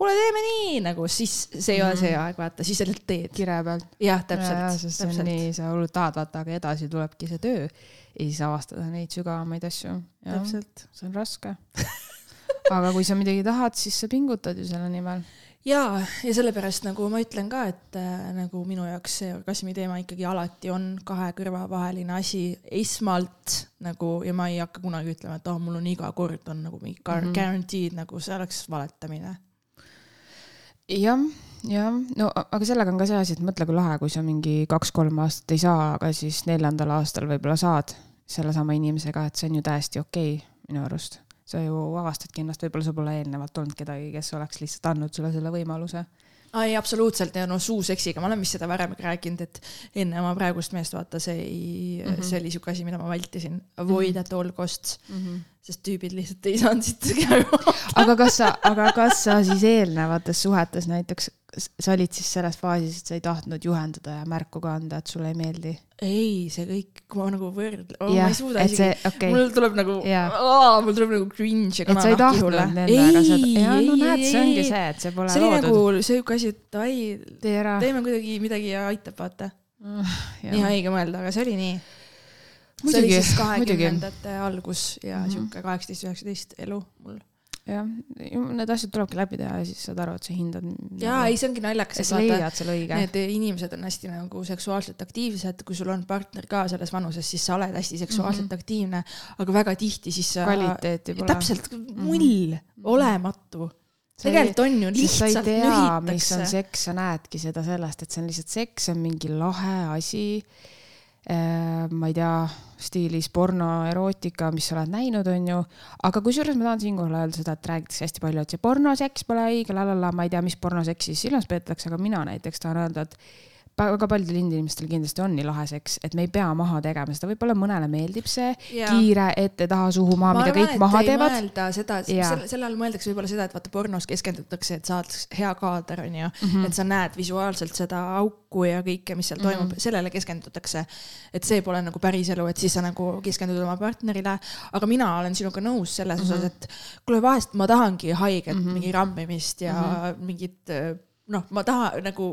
kuule, teeme nii nagu, siis see ei ole see mhm. aeg, vaata, siis lihtsalt teed. kire pealt. jah, täpselt. sest see on nii, sa hullult tahad, vaata, aga edasi tulebki see töö ja siis avastada neid sügavamaid asju. täpselt. see on raske [laughs] aga kui sa midagi tahad, siis sa pingutad ju selle nimel. ja, ja sellepärast nagu ma ütlen ka, et äh, nagu minu jaoks see orgasmi teema ikkagi alati on kahe kõrva vaheline asi esmalt nagu ja ma ei hakka kunagi ütlema, et oh, mul on iga kord on nagu mingi mm -hmm. guaranteed nagu see oleks valetamine jah, jah, no aga sellega on ka see asi, et mõtle, kui lahe, kui sa mingi kaks-kolm aastat ei saa, aga siis neljandal aastal võib-olla saad sellesama inimesega, et see on ju täiesti okei okay, minu arust. sa ju avastadki ennast, võib-olla sul pole eelnevalt olnud kedagi, kes oleks lihtsalt andnud sulle selle võimaluse ei, absoluutselt ja no suuseksiga, ma olen vist seda varem ka rääkinud, et enne oma praegust meest vaata see ei mm, -hmm. see oli siuke asi, mida ma vältisin, avoid at all costs mm. -hmm. sest tüübid lihtsalt ei saanud siit [laughs] aga kas sa, aga kas sa siis eelnevates suhetes näiteks sa olid siis selles faasis, et sa ei tahtnud juhendada ja märku ka anda, et sulle ei meeldi? ei, see kõik, ma nagu võrdlen oh,, ma ei suuda isegi, okay. mul tuleb nagu, mul tuleb nagu cringe ja kana nahk kihule. ei, ei, ei, no näed, see ongi see, et see pole see loodud. see oli nagu siuke asi, et davai, teeme kuidagi midagi ja aitab, vaata uh,. nii haige mõelda, aga see oli nii. see oli siis kahekümnendate algus ja mm -hmm. siuke kaheksateist, üheksateist elu mul jah, need asjad tulebki läbi teha ja siis saad aru, et sa hindad. jaa, ei, see ongi naljakas. sa leiad selle õige. Need inimesed on hästi nagu seksuaalselt aktiivsed, kui sul on partner ka selles vanuses, siis sa oled hästi seksuaalselt mm -hmm. aktiivne, aga väga tihti siis kvaliteeti pole. täpselt, mull mm, -hmm. olematu tegelikult on ju, lihtsalt nühitakse. mis on seks, sa näedki seda sellest, et see on lihtsalt seks, see on mingi lahe asi ma ei tea, stiilis porno, erootika, mis sa oled näinud, on ju. aga kusjuures ma tahan siinkohal öelda seda, et räägitakse hästi palju, et see pornoseks pole õige, la la la, ma ei tea, mis pornoseksi silmas peetakse, aga mina näiteks tahan öelda, et väga paljudel inimestel kindlasti on nii lahe seks, et me ei pea maha tegema seda, võib-olla mõnele meeldib see ja. kiire ette taha suhu maa, mida kõik maha teevad. seda, selle, selle all mõeldakse võib-olla seda, et vaata pornos keskendutakse, et saad hea kaader onju mm, -hmm. et sa näed visuaalselt seda auku ja kõike, mis seal toimub mm, -hmm. sellele keskendutakse. et see pole nagu päris elu, et siis sa nagu keskendud oma partnerile, aga mina olen sinuga nõus selles mm -hmm. osas, et kuule, vahest ma tahangi haiget mm -hmm. mingi rammimist ja mm -hmm. mingit noh, ma tahan nagu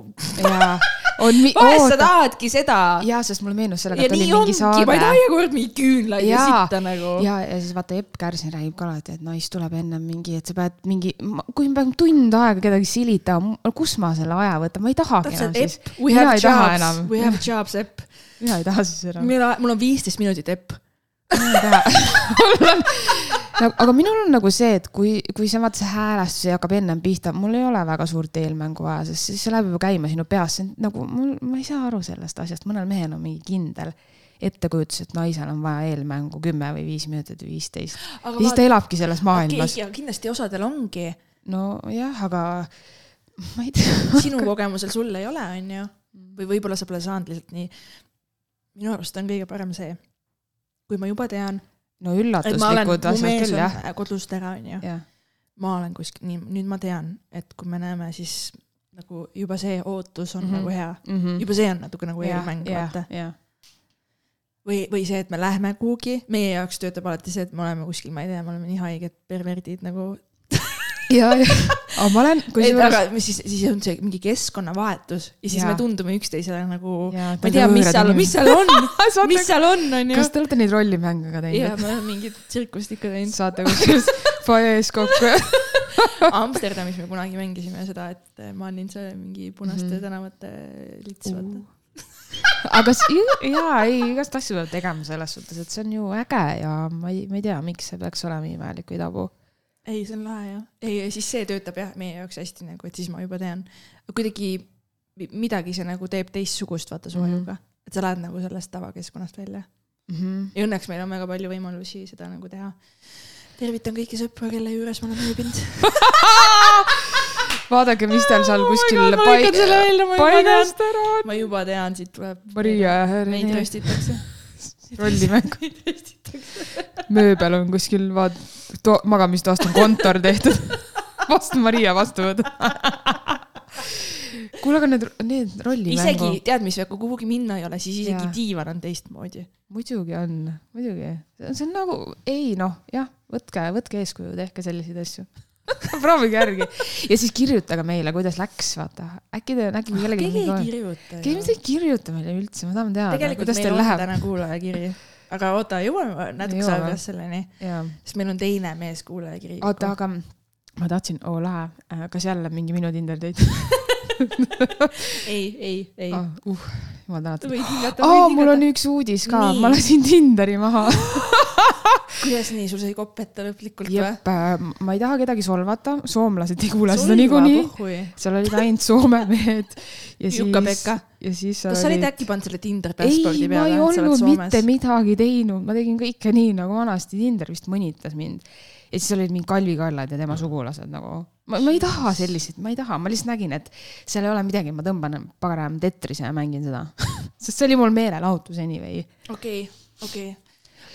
[laughs] on vahest sa tahadki seda. jaa, sest mulle meenus sellega, et oli mingi ongi, ma ei taha saade. iga kord mingeid küünlaid ja sitta nagu. ja, ja siis vaata Epp Kärsin räägib ka alati, et nais tuleb ennem mingi, et sa pead mingi, kui ma pean tund aega kedagi silitama, kus ma selle aja võtan, ma ei tahagi enam täpselt, siis. We mina have jobs enam, we have jobs, Epp. [laughs] mina ei taha siis enam. mul, mul on viisteist minutit, Epp. mina ei taha. [laughs] nagu, aga minul on nagu see, et kui, kui see vaata see häälestus hakkab ennem pihta, mul ei ole väga suurt eelmängu vaja, sest siis see läheb juba käima sinu peas, see on nagu mul, ma ei saa aru sellest asjast, mõnel mehel on mingi kindel ettekujutus, et naisel on vaja eelmängu kümme või viis minutit või viisteist. siis ta elabki selles maailmas. ja kindlasti osadel ongi, nojah, aga ma ei tea. sinu kogemusel sul ei ole, onju. või võib-olla sa pole saanud lihtsalt nii. minu arust on kõige parem see, kui ma juba tean, no üllatuslikud asjad küll jah, kodust ära, onju. ma olen kuskil, nii, nüüd ma tean, et kui me näeme, siis nagu juba see ootus on mm Mhm. -hmm. nagu hea. Mhm. juba see on natuke nagu eelmäng, vaata. või, või see, et me lähme kuhugi, meie jaoks töötab alati see, et me oleme kuskil, ma ei tea, me oleme nii haiged perverdid nagu. ja, ja, aga ma olen, kusjuures aga mis siis, siis on see mingi keskkonnavahetus ja siis Jaa. me tundume üksteisele nagu, Jaa, ma ei tea, mis seal, mis seal on, [laughs] mis seal on, onju kas. te olete neid rollimänge ka ja teinud? me oleme mingit tsirkust ikka teinud. saate kusjuures fuajees kokku. [laughs] Amsterdamis me kunagi mängisime seda, et ma olin see mingi punaste mm -hmm. tänavate lits, vaata. aga jaa, ei, igast asju peab tegema selles suhtes, et see on ju äge ja ma ei, ma ei tea, miks see peaks olema imelik või tabu. ei, see on lahe jah. ei, siis see töötab jah meie jaoks hästi nagu, et siis ma juba tean. kuidagi mi- midagi see nagu teeb teistsugust, vaata su Mhm. ajuga. et sa lähed nagu sellest tavakeskkonnast välja. ja õnneks meil on väga palju võimalusi seda nagu teha. tervitan kõiki sõpru, kelle juures ma olen ööbinud. [laughs] vaadake, mis teil seal kuskil Oh juba tean. paigast ära on. ma juba tean, siit tuleb. Maria ja meid röstitakse. rollimäng, meid röstitakse. mööbel on kuskil, vaat-, magamistoast on kontor tehtud. vastu Maria vastuvõtt. kuule, aga need, need isegi rollimängu, tead, mis, kui kuhugi minna ei ole, siis isegi Jaa. diivan on teistmoodi. muidugi on, muidugi. see on nagu, ei noh, jah, võtke, võtke eeskuju, tehke selliseid asju. [laughs] proovige järgi ja siis kirjutage meile, kuidas läks, vaata. äkki te, äkki kellelgi keegi ei kirjuta keegi mitte ei kirjuta meile üldse, ma tahan teada, kuidas teil on läheb. täna kuulajakiri, aga oota, jõuame natuke Jõuame. aja pärast selleni, sest meil on teine mees kuulajakiri. oota, aga ma tahtsin, oo lahe, kas jälle mingi minu Tinder date [laughs] [laughs] ei, ei, ei. ah,? uh, jumal tänatud. aa, mul on üks uudis ka, ma lasin Tinderi maha. [laughs] kuidas nii, sul sai kopp ette lõplikult või? jep, ma ei taha kedagi solvata, soomlased ei kuule seda niikuinii. seal olid ainult Soome mehed Jukka-Pekka., ja siis kas sa olid äkki pannud selle Tinder ei, passpordi ma peale, ei sa oled olnud mitte? midagi teinud, ma tegin kõike nii nagu vanasti, Tinder vist mõnitas mind. ja siis olid mingid Kalvi Kallad ja tema sugulased nagu, ma, ma ei taha selliseid, ma ei taha, ma lihtsalt nägin, et seal ei ole midagi, ma tõmban paganam Tetrise ja mängin seda. [laughs] sest see oli mul meelelahutus anyway. okei, okei.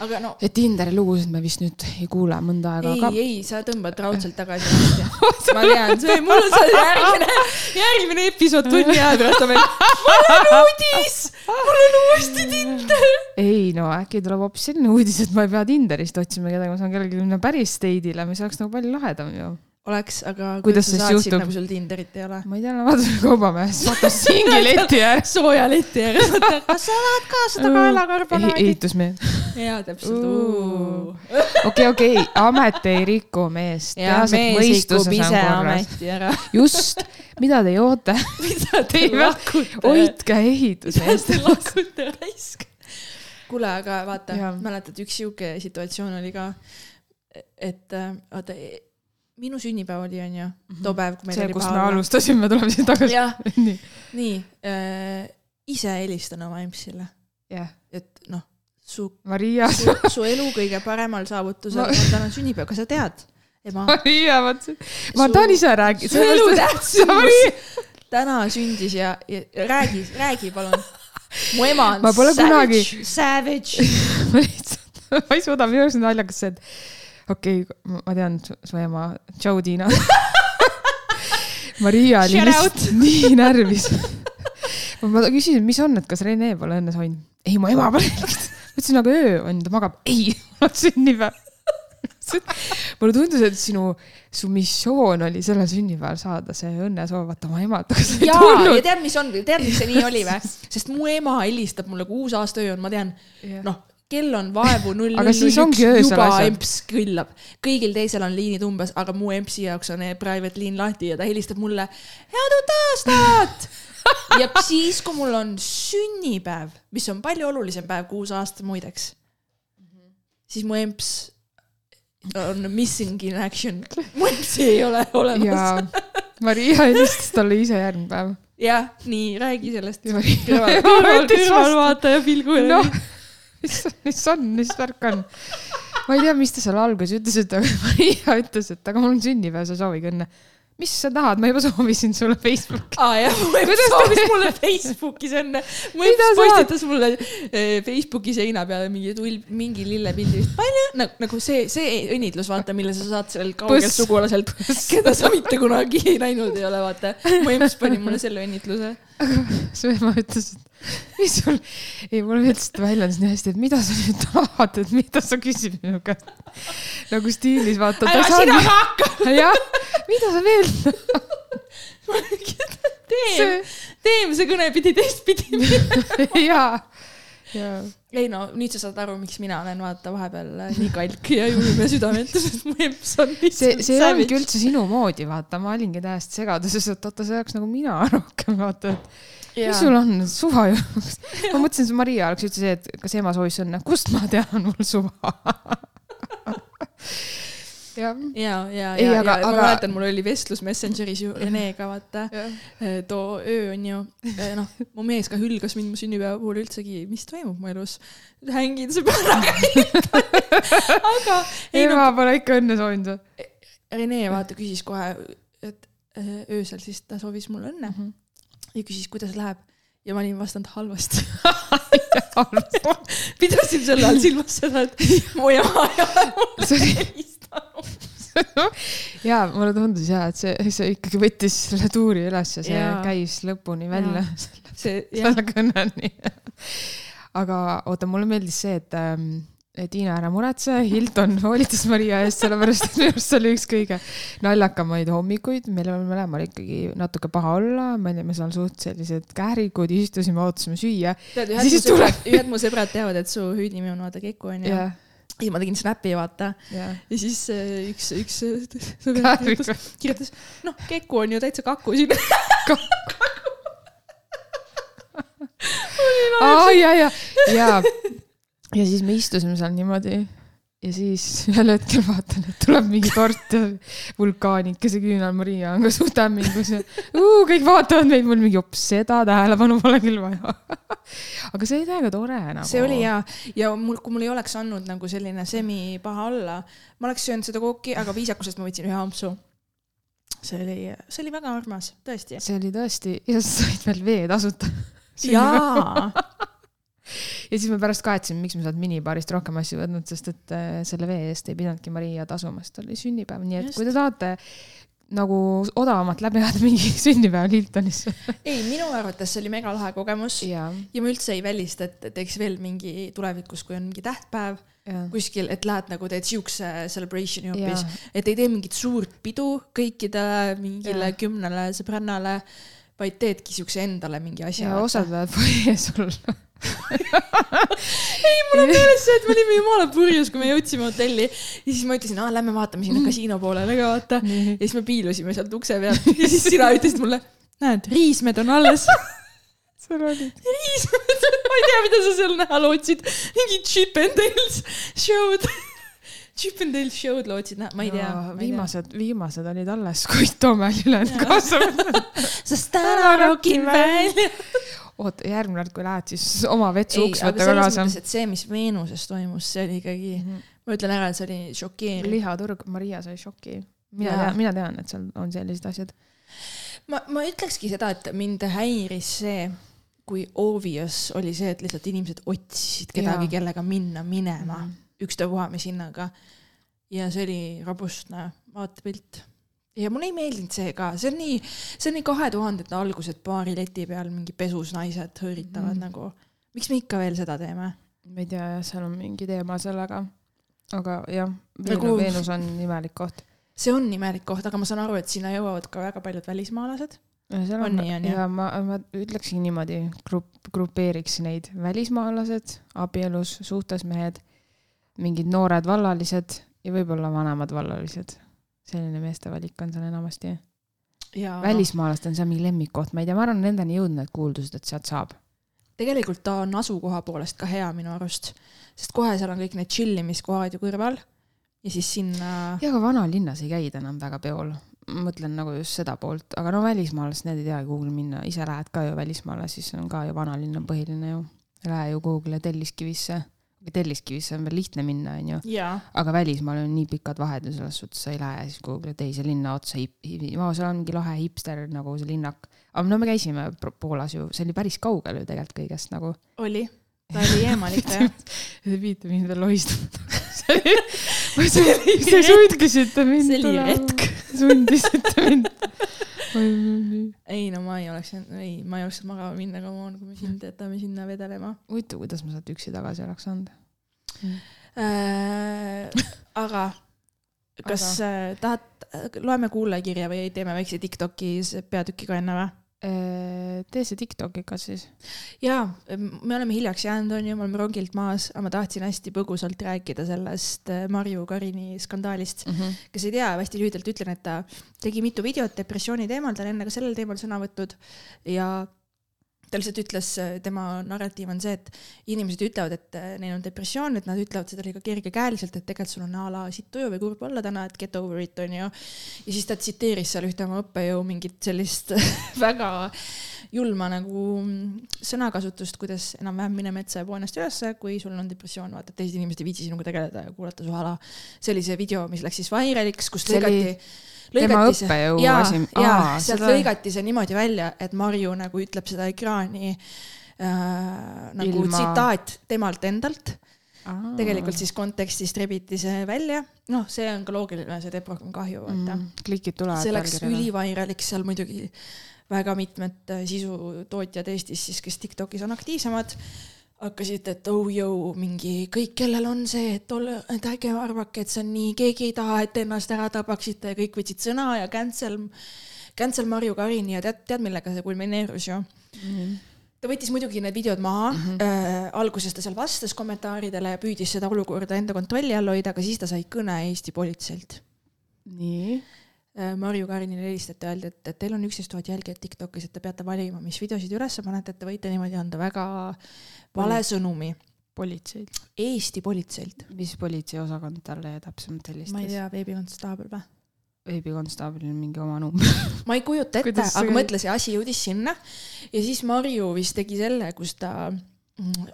aga no ja Tinderi lugusid me vist nüüd ei kuule mõnda aega, ei, aga ei, sa tõmbad raudselt [laughs] tagasi [laughs] ma tean, see, mul on see järgmine, järgmine episood tunni aja pärast on meil. mul on uudis, mul on uuesti Tinder. ei no äkki tuleb hoopis selline uudis, et ma ei pea Tinderist otsima kedagi, ma saan kellelegi minna päris date'ile, mis oleks nagu palju lahedam ju. oleks, aga Kuidas sa saatsid juhtub? nagu sul Tinderit ei ole? ma ei tea, vaatasin kaubamehes, vaatasin singileti [laughs] ääres. sooja leti ääres, [laughs] kas sa tahad ka seda kaelakarbonaadi? ehitusmehed. jaa, täpselt. okei, okei, amet ei riku meest, [laughs] just, mida te joote? mida te lakute? hoidke ehitusmeest te. lakute raisk? kuule, aga vaata mäletad, üks sihuke situatsioon oli ka, et vaata, minu sünnipäev oli, onju, too päev, kui meil see, oli kus me. alustasime, tuleb siin tagasi. [laughs] nii, nii äh,, ise helistan oma EMS-ile, jah. et noh, su, Maria, su, su elu kõige paremal saavutusel Ma- on täna sünnipäev, kas sa tead? ema, Maria, vot see, ma tahan ise rääkida. su elutähtsus täna sündis ja, ja räägi, räägi palun. mu ema on savage, kunagi- savage. [laughs] ma lihtsalt, ma ei suuda, minu arust on naljakas see, et okei okay,, ma tean su, ema, tšau Tiina. [laughs] Maria oli lihtsalt nii närvis. [laughs] ma küsisin, mis on, et kas Rene pole õnne soovinud? ei, mu ema pole. ma ütlesin, aga öö on, ta magab. ei, mul on sünnipäev. [laughs] mulle tundus, et sinu, su missioon oli sellel sünnipäeval saada see õnnesoov, vaata oma jaa, tulnud ja tead, mis on, tead, miks see nii oli või? sest mu ema helistab mulle, kui uus aasta öö on, ma tean, noh, kell on vaevu [laughs] null null null üks, juba emps kõllab. kõigil teisel on liinid umbes, aga mu empsi jaoks on eh, private liin lahti ja ta helistab mulle, head uut aastat [laughs] ja siis, kui mul on sünnipäev, mis on palju olulisem päev kui uus aasta muideks, siis mu emps on missing in action. mu empsi ei ole olemas. Maria [laughs] helistas talle ise järgmine päev. jah, nii, räägi sellest. Kõrvalvaataja pilgu noh, mis, mis on, mis värk on? ma ei tea, mis ta seal alguses ütles, et aga [laughs] Maria ütles, et aga mul on sünnipäev, sa soovige õnne. mis sa tahad, ma juba soovisin sulle Facebooki. aa jah, mu emps soovis mulle Facebookis enne, mu emps postitas mulle eh, Facebooki seina peale mingi tull, mingi lillepildi vist, palju, nagu, nagu see, see õnnitlus, vaata, mille sa saad sellelt kaugelt sugulaselt, keda sa mitte kunagi näinud ei ole, vaata. mu emps pani mulle selle õnnitluse. su ema ütles, et [laughs] mis sul, ei et ta väljendas nii hästi, et mida sa nüüd tahad, et mida sa küsid minu käest. nagu stiilis vaata. ära sina ka hakka. [laughs] jah, mida sa veel teeme, teeme see kõne pidi teistpidi. [laughs] jaa, jaa. ei no nüüd sa saad aru, miks mina olen vaata vahepeal äh, nii kalk ja julm ja südametu, sest mu emps on see, lihtsalt see ei olnudki üldse sinu moodi, vaata, ma olingi täiesti segaduses, et oota, see oleks nagu mina rohkem, vaata, et mis sul on, suva ju. ma mõtlesin, et Maria oleks üldse see, et kas ema soovis õnne, kust ma tean, mul suva. ja, ja, Ei, ja, ja aga- ma aga- mäletan, mul oli vestlus Messengeris ju Renega, vaata. too öö on ju, noh, mu mees ka hülgas mind mu sünnipäeva puhul üldsegi, mis toimub mu elus. hängin sõbraga. [laughs] aga ei no ema pole ikka õnne soovinud või? Rene vaata küsis kohe, et äh, öösel siis ta soovis mulle õnne Mhm. Ja küsis, kuidas läheb ja ma olin vastanud halvasti. [laughs] pidasin sel ajal silmas seda, et mu ema ei ole mulle helistanud. [laughs] jaa, mulle tundus jaa, et see, see ikkagi võttis selle tuuri üles ja see Jaa. käis lõpuni välja. selle kõneni. aga oota, mulle meeldis see, et ähm, Tiina, ära muretse, Hilton [laughs] hoolitas Maria eest, sellepärast et minu arust see oli üks kõige naljakamaid hommikuid, meil oli mõlemal ikkagi natuke paha olla, me olime seal suht sellised kährikud, istusime, ootasime süüa. tead, ühed mu sõbrad, ühed mu sõbrad teavad, et su hüüdnimi on vaata Keku onju. jah, ja ma tegin Snapi vaata. Jah. ja siis äh, üks, üks sõber [laughs] kirjutas, kirjutas, noh, Keku on ju täitsa kaku siin. [laughs] aa, ja, ja, ja, ja siis me istusime seal niimoodi ja siis ühel hetkel vaatan, et tuleb mingi tort ja vulkaanikese küünal Maria on ka suht hämmingus ja uu, kõik vaatavad meid, mul mingi jops, seda tähelepanu pole küll vaja. [laughs] aga see oli täiega tore nagu. see oli hea ja mul, kui mul ei oleks andnud nagu selline semi paha olla, ma oleks söönud seda kooki, aga viisakusest ma võtsin ühe ampsu. see oli, see oli väga armas, tõesti. see oli tõesti ja sa said veel vee tasuta. jaa, [laughs] ja siis me pärast kahetsime, miks me sealt minibaarist rohkem asju võtnud, sest et äh, selle vee eest ei pidanudki Maria tasuma, sest oli sünnipäev, nii et Just. kui te tahate nagu odavamalt läbi ajada mingi [laughs] sünnipäev Hiltonis. [laughs] ei minu arvates see oli mega lahe kogemus ja, ja ma üldse ei välista, et teeks veel mingi tulevikus, kui on mingi tähtpäev ja, kuskil, et lähed nagu teed siukse celebration'i hoopis ja, et ei tee mingit suurt pidu kõikidele mingile Jaa. kümnele sõbrannale, vaid teedki siukse endale mingi asja. ja osad võivad fuajees olla. [laughs] ei, mul on meeles see, et me olime jumala purjus, kui me jõudsime hotelli ja siis ma ütlesin, aa lähme vaatame sinna kasiino poolele ka vaata. ja siis me piilusime sealt ukse pealt ja siis sina ütlesid mulle, näed, riismed on alles. [laughs] seal oli. riismed, ma ei tea, mida sa seal näha lootsid, mingi Chip and Dale's show'd. Chip and Dale's show'd lootsid ma ei tea. viimased, viimased olid alles, kuid toome ülejäänud Jaa. kaasa. sest täna rokin välja. [laughs] oota, järgmine kord, kui lähed, siis oma vetsu uks võta kaasa see, mis Veenuses toimus, see oli ikkagi, ma ütlen ära, et see oli šokeeriv. lihaturg, Maria sai šoki. mina tean, mina tean, et seal on sellised asjad. ma, ma ütlekski seda, et mind häiris see, kui obvious oli see, et lihtsalt inimesed otsisid kedagi, kellega minna minema mm., ükstapuha mis hinnaga. ja see oli robustne vaatepilt. Ja mulle ei meeldinud see ka, see on nii, see on nii kahe tuhandete algused baari leti peal mingi pesus naised hõõritavad mm. nagu. miks me ikka veel seda teeme? ma ei tea, jah, seal on mingi teema sellega. aga jah, Nagu- Veenus on imelik koht see on imelik koht, aga ma saan aru, et sinna jõuavad ka väga paljud välismaalased. seal On nii, on ju? ja ma, ma ütleksin niimoodi, grupp, grupeeriks neid välismaalased, abielus, suhtes mehed, mingid noored vallalised ja võib-olla vanemad vallalised. Selline meeste valik on seal enamasti. ja välismaalased on seal mingi lemmikkoht, ma ei tea, ma arvan, nendeni jõudnud need kuuldused, et sealt saab. tegelikult ta on asukoha poolest ka hea minu arust, sest kohe seal on kõik need chillimiskohad ju kõrval ja siis sinna, ja ka vanalinnas ei käida enam väga peol. mõtlen nagu just seda poolt, aga no välismaalased, need ei teagi kuhugi minna, ise lähed ka ju välismaale, siis on ka ju vanalinn on põhiline ju. Lähe ju kuhugile Telliskivisse, Telliskivisse on veel lihtne minna, onju, aga välismaal on nii pikad vahed ja selles suhtes sa ei lähe siis kuhugile teise linna otsa hip-, no seal on mingi lahe hipster nagu see linnak. aga no me käisime Poolas ju, see oli päris kaugel ju tegelikult kõigest nagu. oli, ta oli eemal ikka jah. [laughs] Te viite mind veel lohistama. Te sundisite mind see oli tulema. retk. sundisite mind. [laughs] [laughs] ei no ma ei oleks, ei, ma ei oleks magama minna, come on, kui me sind jätame sinna vedelema huvitav, kuidas ma sealt üksi tagasi oleks saanud. äh,. aga kas äh, tahad, loeme kuulajakirja või teeme väikse Tiktoki peatüki ka enne või? Tee see TikTokiga siis. jaa, me oleme hiljaks jäänud, onju, me oleme rongilt maas, aga ma tahtsin hästi põgusalt rääkida sellest äh, Marju Karini skandaalist. kes ei tea, hästi lühidalt ütlen, et ta tegi mitu videot depressiooni teemal, ta on enne ka sellel teemal sõna võtnud ja ta lihtsalt ütles, tema narratiiv on see, et inimesed ütlevad, et äh, neil on depressioon, et nad ütlevad seda liiga kergekäeliselt, et tegelikult sul on a la sitt tuju või kurb olla täna, et get over it onju. ja siis ta tsiteeris seal ühte oma õppejõu mingit sellist [laughs] väga julma nagu mm, sõnakasutust, kuidas enam-vähem mine metsa ja poo ennast ülesse, kui sul on depressioon, vaata, et teised inimesed ei viitsi sinuga tegeleda ja kuulata su hala. see oli see video, mis läks siis vairaliks, kus See oli lõigati. Tema õppejõu ja asi-, ja aa, sealt seda- lõigati see niimoodi välja, et Marju nagu ütleb seda ekraani äh, nagu Ilma- tsitaat temalt endalt. tegelikult siis kontekstist rebiti see välja, noh, see on ka loogiline, see teeb rohkem kahju, vaata mm.. mm,. klikid tulevad. see läks. ülivairaliks seal muidugi väga mitmed äh, sisutootjad Eestis siis, kes Tiktokis on aktiivsemad, hakkasid, et oh jõu, mingi kõik, kellel on see, et ole, et ärge arvake, et see on nii, keegi ei taha, et ennast ära tabaksite ja kõik võtsid sõna ja cancel, cancel Marju Karini ja tead, tead, millega see kulmineerus ju? ta võttis muidugi need videod maha mm, -hmm. äh, alguses ta seal vastas kommentaaridele ja püüdis seda olukorda enda kontrolli all hoida, aga siis ta sai kõne Eesti politseilt nii. Äh, Marju Karinile helistati, öeldi, et, et teil on üksteist tuhat jälgijat Tiktokis, et te peate valima, mis videosid üles panete, et te võite niimoodi anda väga vale sõnumi politseid. Eesti politseilt. mis politseiosakond talle täpsemalt ma ei helistas? tea, veebikonstaabel või? veebikonstaablil on mingi oma number. [laughs] ma ei kujuta ette, aga käib? mõtle, see asi jõudis sinna ja siis Marju vist tegi selle, kus ta mm,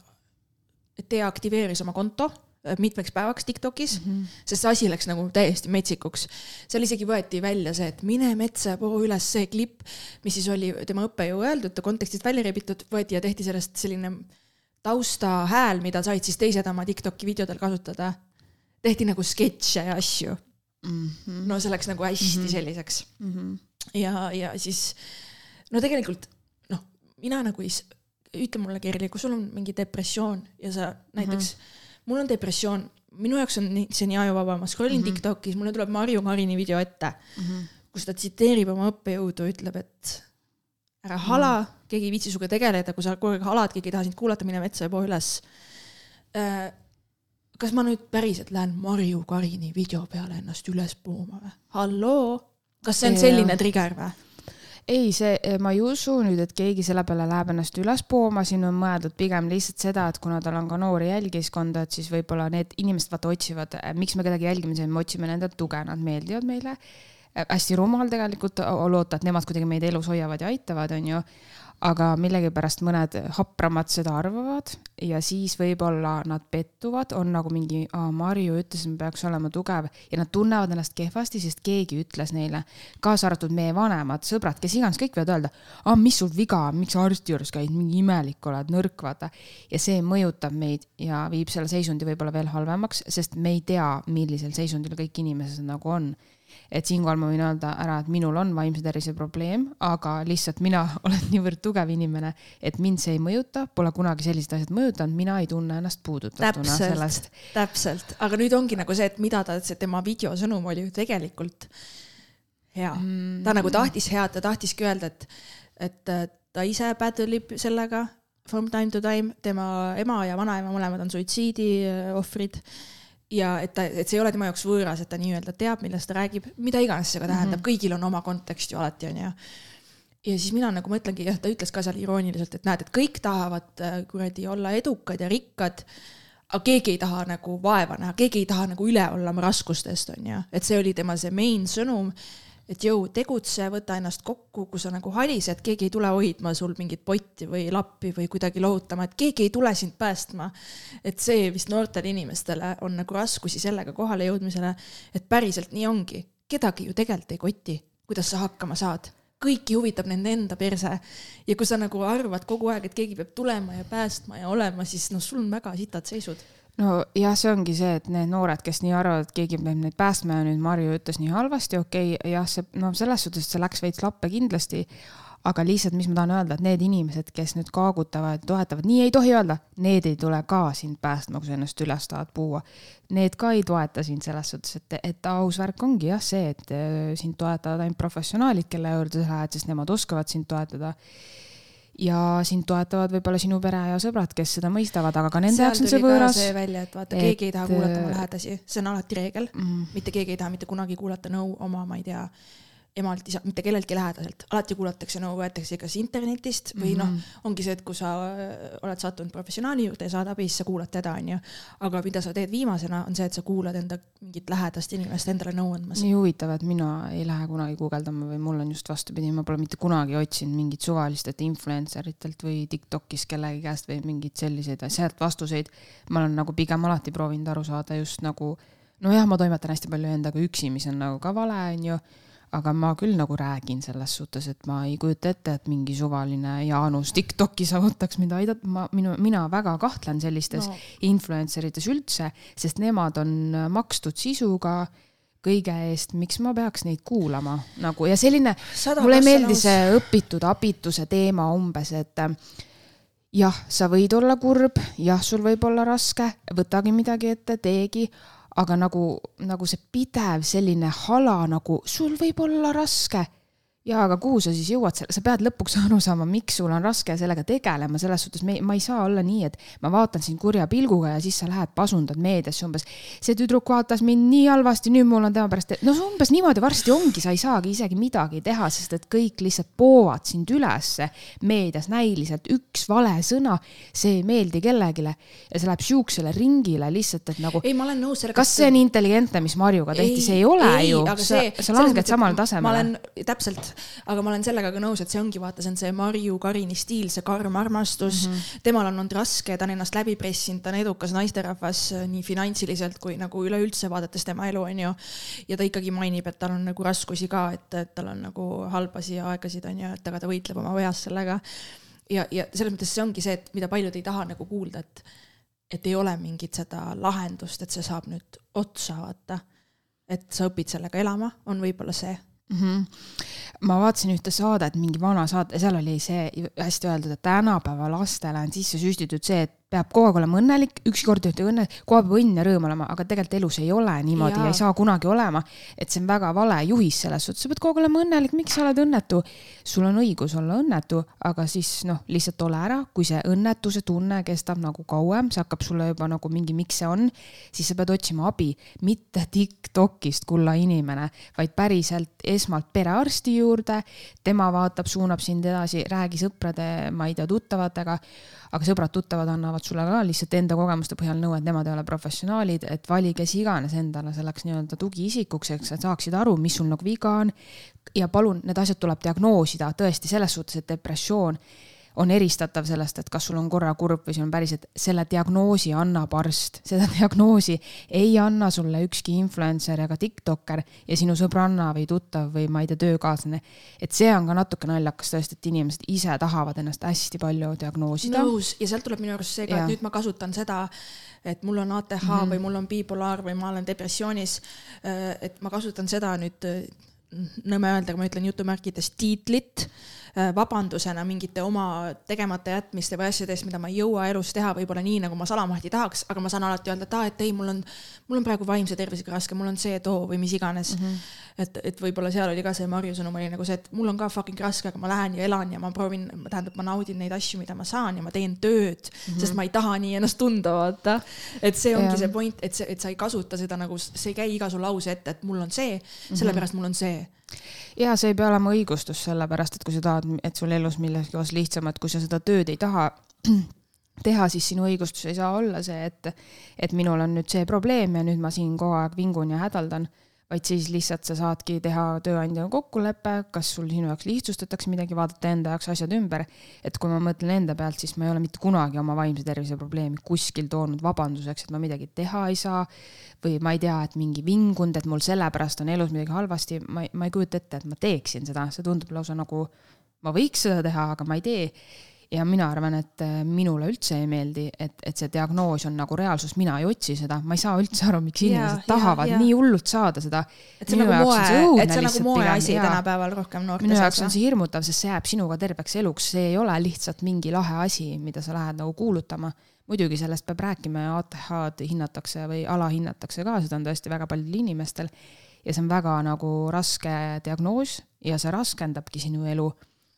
deaktiveeris oma konto mitmeks päevaks Tiktokis mm, -hmm. sest see asi läks nagu täiesti metsikuks. seal isegi võeti välja see, et mine metsa ja poo üles see klipp, mis siis oli tema õppejõu öeldud, ta kontekstist välja rebitud, võeti ja tehti sellest selline taustahääl, mida said siis teised oma Tiktoki videodel kasutada. tehti nagu sketše ja asju, Mhm. no see läks nagu hästi mm -hmm. selliseks ja, ja siis no tegelikult noh, mina nagu ei, ütle mulle, Kerli, kui sul on mingi depressioon ja sa näiteks mm, -hmm. Mul on depressioon, minu jaoks on nii, see nii ajuvaba, ma scroll in mm -hmm. Tiktokis, mulle tuleb Marju Karini video ette mm, -hmm. kus ta tsiteerib oma õppejõudu, ütleb, et ära hala mm, -hmm. keegi ei viitsi sinuga tegeleda, kui sa kogu aeg halad, keegi ei taha sind kuulata, mine metsa ja poo üles äh,. kas ma nüüd päriselt lähen Marju Karini video peale ennast üles pooma või? halloo, kas see on selline trigger või? ei, see, ma ei usu nüüd, et keegi selle peale läheb ennast üles pooma, siin on mõeldud pigem lihtsalt seda, et kuna tal on ka noori jälgiskonda, et siis võib-olla need inimesed vaata otsivad, miks me kedagi jälgime, me otsime nende tuge, nad meeldivad meile. hästi rumal tegelikult loota, et nemad kuidagi meid elus hoiavad ja aitavad, onju. Aga millegipärast mõned hapramad seda arvavad ja siis võib-olla nad pettuvad, on nagu mingi, Marju ütles, et me peaks olema tugev ja nad tunnevad ennast kehvasti, sest keegi ütles neile, kaasa arvatud meie vanemad sõbrad, kes iganes, kõik võivad öelda, mis sul viga miks sa arsti juures käid, mingi imelik oled, nõrk, vaata. ja see mõjutab meid ja viib selle seisundi võib-olla veel halvemaks, sest me ei tea, millisel seisundil kõik inimesed nagu on et siinkohal ma võin öelda ära, et minul on vaimse tervise probleem, aga lihtsalt mina [laughs] olen niivõrd tugev inimene, et mind see ei mõjuta, pole kunagi sellised asjad mõjutanud, mina ei tunne ennast puudutatuna sellest. täpselt, aga nüüd ongi nagu see, et mida ta, see tema videosõnum oli ju tegelikult hea. Mm.. ta nagu tahtis head, ta tahtiski öelda, et, et ta ise battle ib sellega from time to time, tema ema ja vanaema mõlemad on suitsiidiohvrid ja et ta, et see ei ole tema jaoks võõras, et ta nii-öelda teab, millest ta räägib, mida iganes see ka tähendab mm, -hmm. kõigil on oma kontekst ju alati onju. ja siis mina nagu mõtlengi, jah, ta ütles ka seal irooniliselt, et näed, et kõik tahavad äh, kuradi olla edukad ja rikkad aga keegi ei taha nagu vaeva näha, keegi ei taha nagu üle olla oma raskustest, onju, et see oli tema see main sõnum et jõu, tegutse, võta ennast kokku, kui sa nagu halised, keegi ei tule hoidma sul mingit potti või lappi või kuidagi lohutama, et keegi ei tule sind päästma. et see vist noortele inimestele on nagu raskusi sellega kohale jõudmisele, et päriselt nii ongi, kedagi ju tegelikult ei koti, kuidas sa hakkama saad kõiki huvitab nende enda perse. ja kui sa nagu arvad kogu aeg, et keegi peab tulema ja päästma ja olema, siis noh, sul on väga sitad seisud nojah, see ongi see, et need noored, kes nii arvavad, et keegi peab neid päästma ja nüüd Marju ütles nii halvasti, okei okay,, jah, see noh, selles suhtes see läks veits lappe kindlasti. aga lihtsalt, mis ma tahan öelda, et need inimesed, kes nüüd kaagutavad, toetavad, nii ei tohi öelda, need ei tule ka sind päästma, kui sa ennast üles tahad puua. Need ka ei toeta sind selles suhtes, et, et aus värk ongi jah see, et äh, sind toetavad ainult professionaalid, kelle juurde sa lähed, sest nemad oskavad sind toetada ja sind toetavad võib-olla sinu pere ja sõbrad, kes seda mõistavad, aga ka nende jaoks on see võõras. see välja, et vaata et..., keegi ei taha kuulata oma lähedasi, see on alati reegel mm., mitte keegi ei taha mitte kunagi kuulata nõu oma, ma ei tea emalt, isalt, mitte kelleltki lähedaselt, alati kuulatakse nõu no,, võetakse kas internetist või mm -hmm. noh, mhm. ongi see, et kui sa äh, oled sattunud professionaali juurde ja saad abi, siis sa kuulad teda, onju. aga mida sa teed viimasena, on see, et sa kuulad enda mingit lähedast inimest endale nõu andmas. nii huvitav, et mina ei lähe kunagi guugeldama või mul on just vastupidi, ma pole mitte kunagi otsinud mingit suvalistelt influencer itelt või Tiktokis kellegi käest või mingeid selliseid, sealt vastuseid. ma olen nagu pigem alati proovinud aru saada just nagu nojah, ma toimetan hästi palju endaga üksi, mis on nagu ka vale, onju aga ma küll nagu räägin selles suhtes, et ma ei kujuta ette, et mingi suvaline Jaanus Tiktoki saavutaks mind aidata, ma, minu, mina väga kahtlen sellistes no. influencer ites üldse, sest nemad on makstud sisuga kõige eest, miks ma peaks neid kuulama nagu ja selline, mulle ei meeldi see õpitud abituse teema umbes, et jah, sa võid olla kurb, jah, sul võib olla raske, võtagi midagi ette, teegi aga nagu, nagu see pidev selline hala nagu sul võib olla raske jaa, aga kuhu sa siis jõuad, sa pead lõpuks [laughs] aru saama, miks sul on raske sellega tegelema, selles suhtes me, ma ei saa olla nii, et ma vaatan sind kurja pilguga ja siis sa lähed pasundad meediasse umbes. see tüdruk vaatas mind nii halvasti, nüüd mul on tema pärast, no umbes niimoodi varsti ongi, sa ei saagi isegi midagi teha, sest et kõik lihtsalt poovad sind ülesse meedias näiliselt, üks vale sõna, see ei meeldi kellelegi ja see läheb siuksele ringile lihtsalt, et nagu. ei, ma olen nõus sellega. kas see on intelligentne, mis Marjuga tehti, see ei ole ei, ju, sa, sa langed samale tasemele. ma olen täpselt aga ma olen sellega ka nõus, et see ongi, vaata, see on see Marju Karini stiil, see karm armastus mm. -hmm. temal on olnud raske, ta on ennast läbi pressinud, ta on edukas naisterahvas äh, nii finantsiliselt kui nagu üleüldse vaadates tema elu, onju. ja ta ikkagi mainib, et tal on nagu raskusi ka, et, et tal on nagu halbasi aegasid, onju, et aga ta võitleb oma veas sellega. ja, ja selles mõttes see ongi see, et mida paljud ei taha nagu kuulda, et, et ei ole mingit seda lahendust, et see saab nüüd otsa, vaata et sa õpid sellega elama, on võib-olla see mm. -hmm. ma vaatasin ühte saadet, mingi vana saade, seal oli see hästi öeldud, et tänapäeva lastele on sisse süstitud see, et peab kogu aeg olema õnnelik, ükskord ütle õnne, kogu aeg peab õnn ja rõõm olema, aga tegelikult elus ei ole niimoodi ja, ja ei saa kunagi olema. et see on väga vale juhis selles suhtes, sa pead kogu aeg olema õnnelik, miks sa oled õnnetu? sul on õigus olla õnnetu, aga siis noh, lihtsalt ole ära, kui see õnnetuse tunne kestab nagu kauem, see hakkab sulle juba nagu mingi, miks see on, siis sa pead otsima abi, mitte Tiktokist, kulla inimene, vaid päriselt esmalt perearsti juurde, tema vaatab, suunab sind edasi, räägi sõprade, ma ei tea, tuttavatega aga sõbrad-tuttavad annavad sulle ka lihtsalt enda kogemuste põhjal nõu, et nemad ei ole professionaalid, et vali kes iganes endale selleks nii-öelda tugiisikuks, eks, et saaksid aru, mis sul nagu viga on. ja palun, need asjad tuleb diagnoosida tõesti selles suhtes, et depressioon on eristatav sellest, et kas sul on korra kurb või sul on päriselt, selle diagnoosi annab arst, seda diagnoosi ei anna sulle ükski influencer ega tiktokker ja sinu sõbranna või tuttav või ma ei tea, töökaaslane. et see on ka natuke naljakas tõesti, et inimesed ise tahavad ennast hästi palju diagnoosida. nõus ja sealt tuleb minu arust see ka, et nüüd ma kasutan seda, et mul on ATH mm -hmm. või mul on bipolaar või ma olen depressioonis. Äh, et ma kasutan seda nüüd nõme öelda, aga ma ütlen jutumärkides tiitlit Äh, vabandusena mingite oma tegemata jätmiste või asjade eest, mida ma ei jõua elus teha, võib-olla nii, nagu ma salamahti tahaks, aga ma saan alati öelda, et aa, et ei, mul on, mul on praegu vaimse tervisega raske, mul on see, too või mis iganes mm. -hmm. et, et võib-olla seal oli ka see Marju sõnum oli nagu see, et mul on ka fucking raske, aga ma lähen ja elan ja ma proovin, tähendab, ma naudin neid asju, mida ma saan ja ma teen tööd mm, -hmm. sest ma ei taha nii ennast tunda, vaata. et see ongi ja. see point, et see, et sa ei kasuta seda nagu, see ei käi iga su lause ette, et mul on see mm, -hmm. sellepärast mul on see ja see ei pea olema õigustus, sellepärast et kui sa tahad, et sul elus millegi osas lihtsamalt, kui sa seda tööd ei taha [clears throat] teha, siis sinu õigustus ei saa olla see, et, et minul on nüüd see probleem ja nüüd ma siin kogu aeg vingun ja hädaldan vaid siis lihtsalt sa saadki teha tööandjaga kokkuleppe, kas sul sinu jaoks lihtsustatakse midagi, vaadata enda jaoks asjad ümber. et kui ma mõtlen enda pealt, siis ma ei ole mitte kunagi oma vaimse tervise probleemi kuskil toonud vabanduseks, et ma midagi teha ei saa. või ma ei tea, et mingi vingund, et mul sellepärast on elus midagi halvasti, ma, ma ei kujuta ette, et ma teeksin seda, see tundub lausa nagu ma võiks seda teha, aga ma ei tee ja mina arvan, et äh, minule üldse ei meeldi, et, et see diagnoos on nagu reaalsus, mina ei otsi seda, ma ei saa üldse aru, miks inimesed ja, tahavad ja, ja. nii hullult saada seda. et see on nagu moe, et see on nagu moeasi tänapäeval rohkem noorte seas. minu jaoks on see hirmutav, sest see jääb sinuga terveks eluks, see ei ole lihtsalt mingi lahe asi, mida sa lähed nagu kuulutama. muidugi sellest peab rääkima ja ATH-d hinnatakse või alahinnatakse ka, seda on tõesti väga paljudel inimestel. ja see on väga nagu raske diagnoos ja see raskendabki sinu elu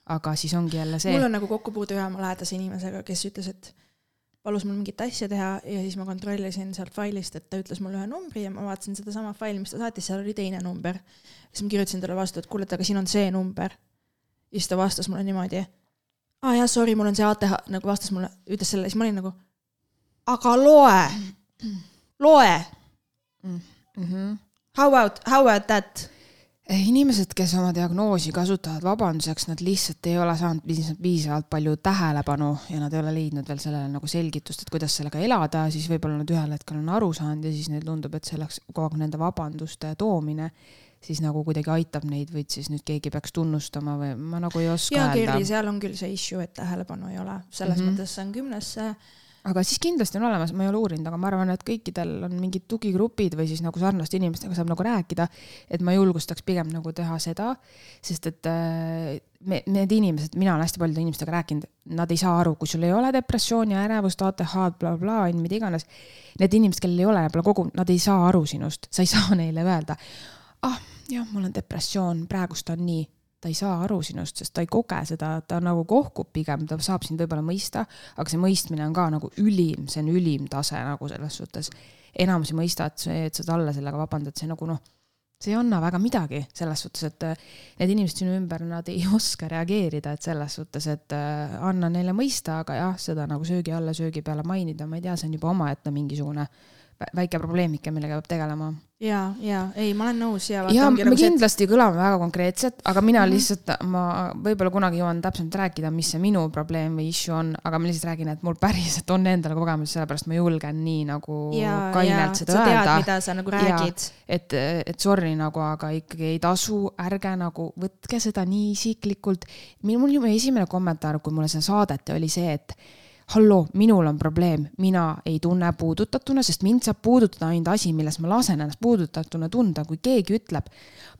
aga siis ongi jälle see. mul on nagu kokkupuude ühe oma lähedase inimesega, kes ütles, et palus mul mingit asja teha ja siis ma kontrollisin sealt failist, et ta ütles mulle ühe numbri ja ma vaatasin sedasama faili, mis ta saatis, seal oli teine number. siis ma kirjutasin talle vastu, et kuule, et aga siin on see number. ja siis ta vastas mulle niimoodi. aa jah, sorry, mul on see ATH, nagu vastas mulle, ütles selle, siis ma olin nagu, aga loe, loe mm. -hmm. How about, how about that? Eh, inimesed, kes oma diagnoosi kasutavad vabanduseks, nad lihtsalt ei ole saanud piisavalt palju tähelepanu ja nad ei ole leidnud veel sellele nagu selgitust, et kuidas sellega elada, siis võib-olla nad ühel hetkel on aru saanud ja siis neile tundub, et selleks kogu aeg nende vabanduste toomine siis nagu kuidagi aitab neid või et siis nüüd keegi peaks tunnustama või ma nagu ei oska ja, öelda. jaa, Kerli, seal on küll see issue, et tähelepanu ei ole, selles mm -hmm. mõttes see on kümnesse aga siis kindlasti on olemas, ma ei ole uurinud, aga ma arvan, et kõikidel on mingid tugigrupid või siis nagu sarnaste inimestega saab nagu rääkida. et ma julgustaks pigem nagu teha seda, sest et äh, me, need inimesed, mina olen hästi paljude inimestega rääkinud, nad ei saa aru, kui sul ei ole depressiooni, ärevust, ATH-d bla,, blablabla, mida iganes. Need inimesed, kellel ei ole võib-olla kogu, nad ei saa aru sinust, sa ei saa neile öelda. ah, jah, mul on depressioon, praegust on nii ta ei saa aru sinust, sest ta ei koge seda, ta nagu kohkub pigem, ta saab sind võib-olla mõista, aga see mõistmine on ka nagu ülim, see on ülim tase nagu selles suhtes. enamus ei mõista, et sa talle sellega vabandad, see nagu noh, see ei anna väga midagi selles suhtes, et äh, need inimesed sinu ümber, nad ei oska reageerida, et selles suhtes, et äh, anna neile mõista, aga jah, seda nagu söögi alla, söögi peale mainida, ma ei tea, see on juba omaette mingisugune väike probleemike, millega peab tegelema ja, ja ei, ma olen nõus ja. ja me nagu kindlasti see... kõlame väga konkreetselt, aga mina mm -hmm. lihtsalt, ma võib-olla kunagi jõuan täpsemalt rääkida, mis see minu probleem või issue on, aga ma lihtsalt räägin, et mul päriselt on endal kogemus, sellepärast ma julgen nii nagu ja, kainelt seda sa öelda. mida sa nagu räägid. et, et sorry nagu, aga ikkagi ei tasu, ärge nagu võtke seda nii isiklikult. mul ju esimene kommentaar, kui mulle seda saadeti, oli see, et halloo, minul on probleem, mina ei tunne puudutatuna, sest mind saab puudutada ainult asi, milles ma lasen ennast puudutatuna tunda, kui keegi ütleb,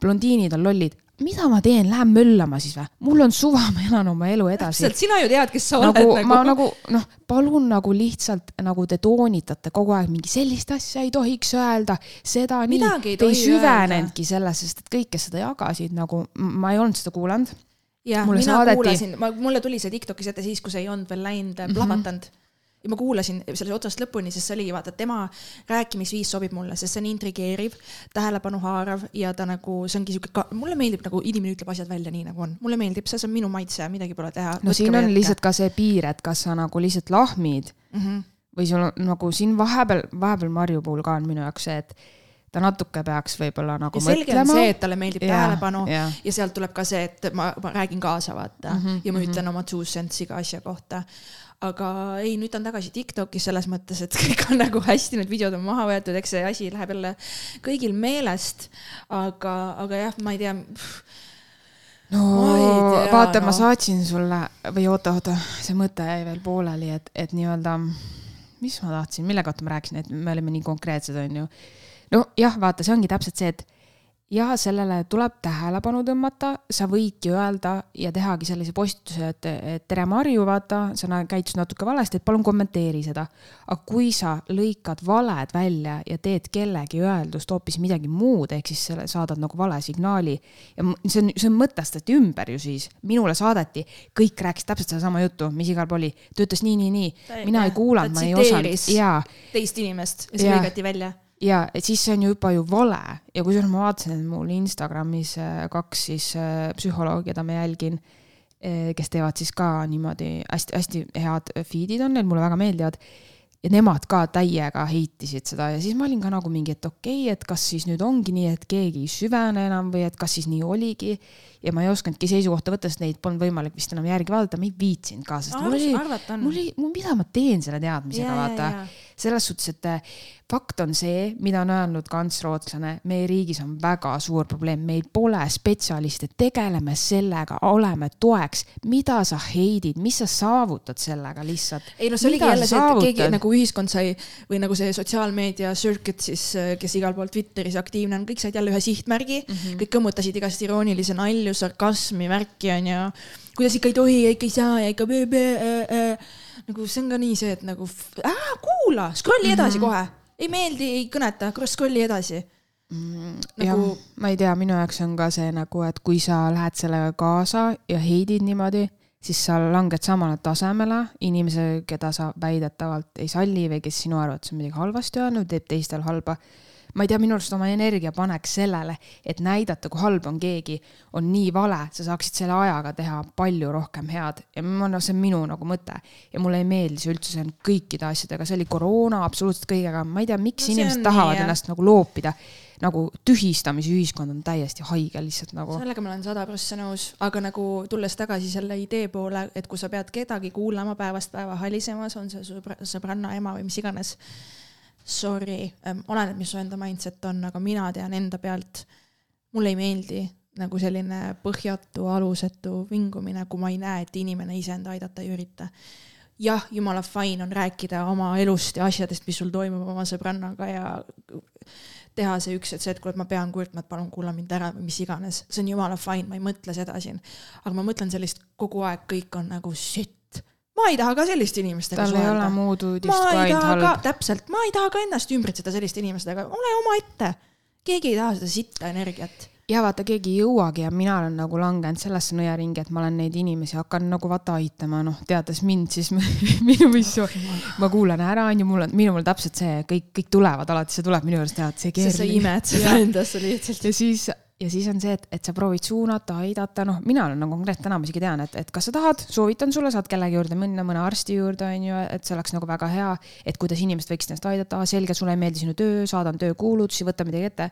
blondiinid on lollid, mida ma teen, lähen möllama siis või? mul on suva, ma elan oma elu edasi. täpselt, sina ju tead, kes sa nagu, oled nagu. ma nagu noh, palun nagu lihtsalt nagu te toonitate kogu aeg mingi sellist asja ei tohiks öelda, seda Midagi nii, te ei süvenenudki sellesse, sest et kõik, kes seda jagasid, nagu ma ei olnud seda kuulanud jah, mina saadeti... kuulasin, ma, mulle tuli see Tiktokis ette siis, kui see ei olnud veel läinud mm -hmm. plahvatanud ja ma kuulasin selle otsast lõpuni, sest see oligi vaata, tema rääkimisviis sobib mulle, sest see on intrigeeriv, tähelepanu haarav ja ta nagu, see ongi sihuke, mulle meeldib nagu inimene ütleb asjad välja nii nagu on, mulle meeldib, see on minu maitse, midagi pole teha. no siin on lihtsalt ka see piir, et kas sa nagu lihtsalt lahmid mm -hmm. või sul on nagu siin vahepeal, vahepeal Marju puhul ka on minu jaoks see, et ta natuke peaks võib-olla nagu ja selge mõtlema. on see, et talle meeldib Jaa, tähelepanu ja. ja sealt tuleb ka see, et ma, ma räägin kaasa, vaata mm, -hmm, ja ma mhm. ütlen oma two cents'i iga asja kohta. aga ei, nüüd on tagasi Tiktokis selles mõttes, et [laughs] kõik on nagu hästi, need videod on maha võetud, eks see asi läheb jälle kõigil meelest. aga, aga jah, ma ei tea no tea, vaata no., ma saatsin sulle või oota, oota, see mõte jäi veel pooleli, et, et nii-öelda, mis ma tahtsin, mille kohta ma rääkisin, et me olime nii konkreetsed, onju. Nojah, vaata, see ongi täpselt see, et ja sellele tuleb tähelepanu tõmmata, sa võidki öelda ja tehagi sellise postituse, et, et tere, Marju, vaata, sa käitusid natuke valesti, et palun kommenteeri seda. aga kui sa lõikad valed välja ja teed kellegi öeldust hoopis midagi muud, ehk siis selle saadad nagu vale signaali ja see on, see mõtestati ümber ju siis, minule saadeti, kõik rääkisid täpselt sedasama juttu, mis igal pool oli, töötas nii, nii, nii, mina ei kuulanud, ma ei osanud, jaa. teist inimest ja see lõigati välja ja et siis see on ju juba ju vale. Ja kusjuures ma vaatasin, et mul Instagramis äh, kaks siis äh, psühholoogi, keda ma jälgin, äh, kes teevad siis ka niimoodi hästi-hästi head feed'id on neil, mulle väga meeldivad. Ja nemad ka täiega heitisid seda. Ja siis ma olin ka nagu mingi, et okei okay,, et kas siis nüüd ongi nii, et keegi ei süvene enam või et kas siis nii oligi. Ja ma ei osanudki seisukohta võtta, sest neid polnud võimalik vist enam järgi vaadata, ma ei viitsinud ka, sest mul oli, mul oli, mida ma teen selle teadmisega, vaata. selles suhtes, et fakt on see, mida on öelnud ka Ants Rootslane, meie riigis on väga suur probleem, meil pole spetsialiste, tegeleme sellega, oleme toeks. mida sa heidid, mis sa saavutad sellega lihtsalt? ei no see oligi jälle see, et keegi nagu ühiskond sai või nagu see sotsiaalmeedia circuit siis, kes igal pool Twitteris aktiivne on, kõik said jälle ühe sihtmärgi mm, -hmm. kõik kõmmutasid igast iroonilisi nalju, sarkasmi, värki onju. kuidas ikka ei tohi ja ikka ei saa ja ikka bee, bee, äh, äh. nagu see on ka nii see, et nagu äh, kuula, scroll'i edasi mm -hmm. kohe ei meeldi, ei kõneta, scroll'i edasi mm,. Nagu... jah, ma ei tea, minu jaoks on ka see nagu, et kui sa lähed sellega kaasa ja heidid niimoodi, siis sa langed samale tasemele inimese, keda sa väidetavalt ei salli või kes sinu arvates on midagi halvasti öelnud, teeb teistel halba ma ei tea, minu arust oma energia paneks sellele, et näidata, kui halb on keegi, on nii vale, sa saaksid selle ajaga teha palju rohkem head. Ja ma, noh, see on minu nagu mõte. Ja mulle ei meeldi see üldse, see on kõikide asjadega, see oli koroona absoluutselt kõigega, ma ei tea, miks no, inimesed tahavad nii, ennast nagu loopida. Nagu tühistamisühiskond on täiesti haige lihtsalt nagu. sellega ma olen sada prossa nõus, aga nagu tulles tagasi selle idee poole, et kui sa pead kedagi kuulama päevast päeva halisemas, on see sõbranna ema või mis iganes sorry ähm,, oleneb, mis su enda mindset on, aga mina tean enda pealt, mulle ei meeldi nagu selline põhjatu, alusetu vingumine, kui ma ei näe, et inimene iseenda aidata ei ürita. jah, jumala fine on rääkida oma elust ja asjadest, mis sul toimub oma sõbrannaga ja teha see üks, et see, et kuule, et ma pean kurtma, et palun kuula mind ära või mis iganes, see on jumala fine, ma ei mõtle seda siin. aga ma mõtlen sellist kogu aeg, kõik on nagu shit ma ei taha ka selliste inimestega tal ei ole muud uudist kui ainult halb. täpselt, ma ei taha ka ennast ümbritseda selliste inimestega, ole omaette. keegi ei taha seda sitta energiat ja vaata, keegi ei jõuagi ja mina olen nagu langenud sellesse nõiaringi, et ma olen neid inimesi hakanud nagu vaata aitama, noh, teades mind, siis [laughs] minu missioon, ma kuulan ära, onju, mul on, minul on täpselt see, kõik, kõik tulevad alati, see tuleb minu juurest teha, et see keerlib. sa imed [laughs] seda endasse lihtsalt. ja siis ja siis on see, et, et sa proovid suunata, aidata, noh, mina olen nagu konkreetselt täna ma isegi tean, et, et kas sa tahad, soovitan sulle, saad kellegi juurde minna, mõne arsti juurde, on ju, et see oleks nagu väga hea, et kuidas inimesed võiksid ennast aidata, selge, sulle ei meeldi sinu töö, saadan töökuulutusi, võta midagi ette.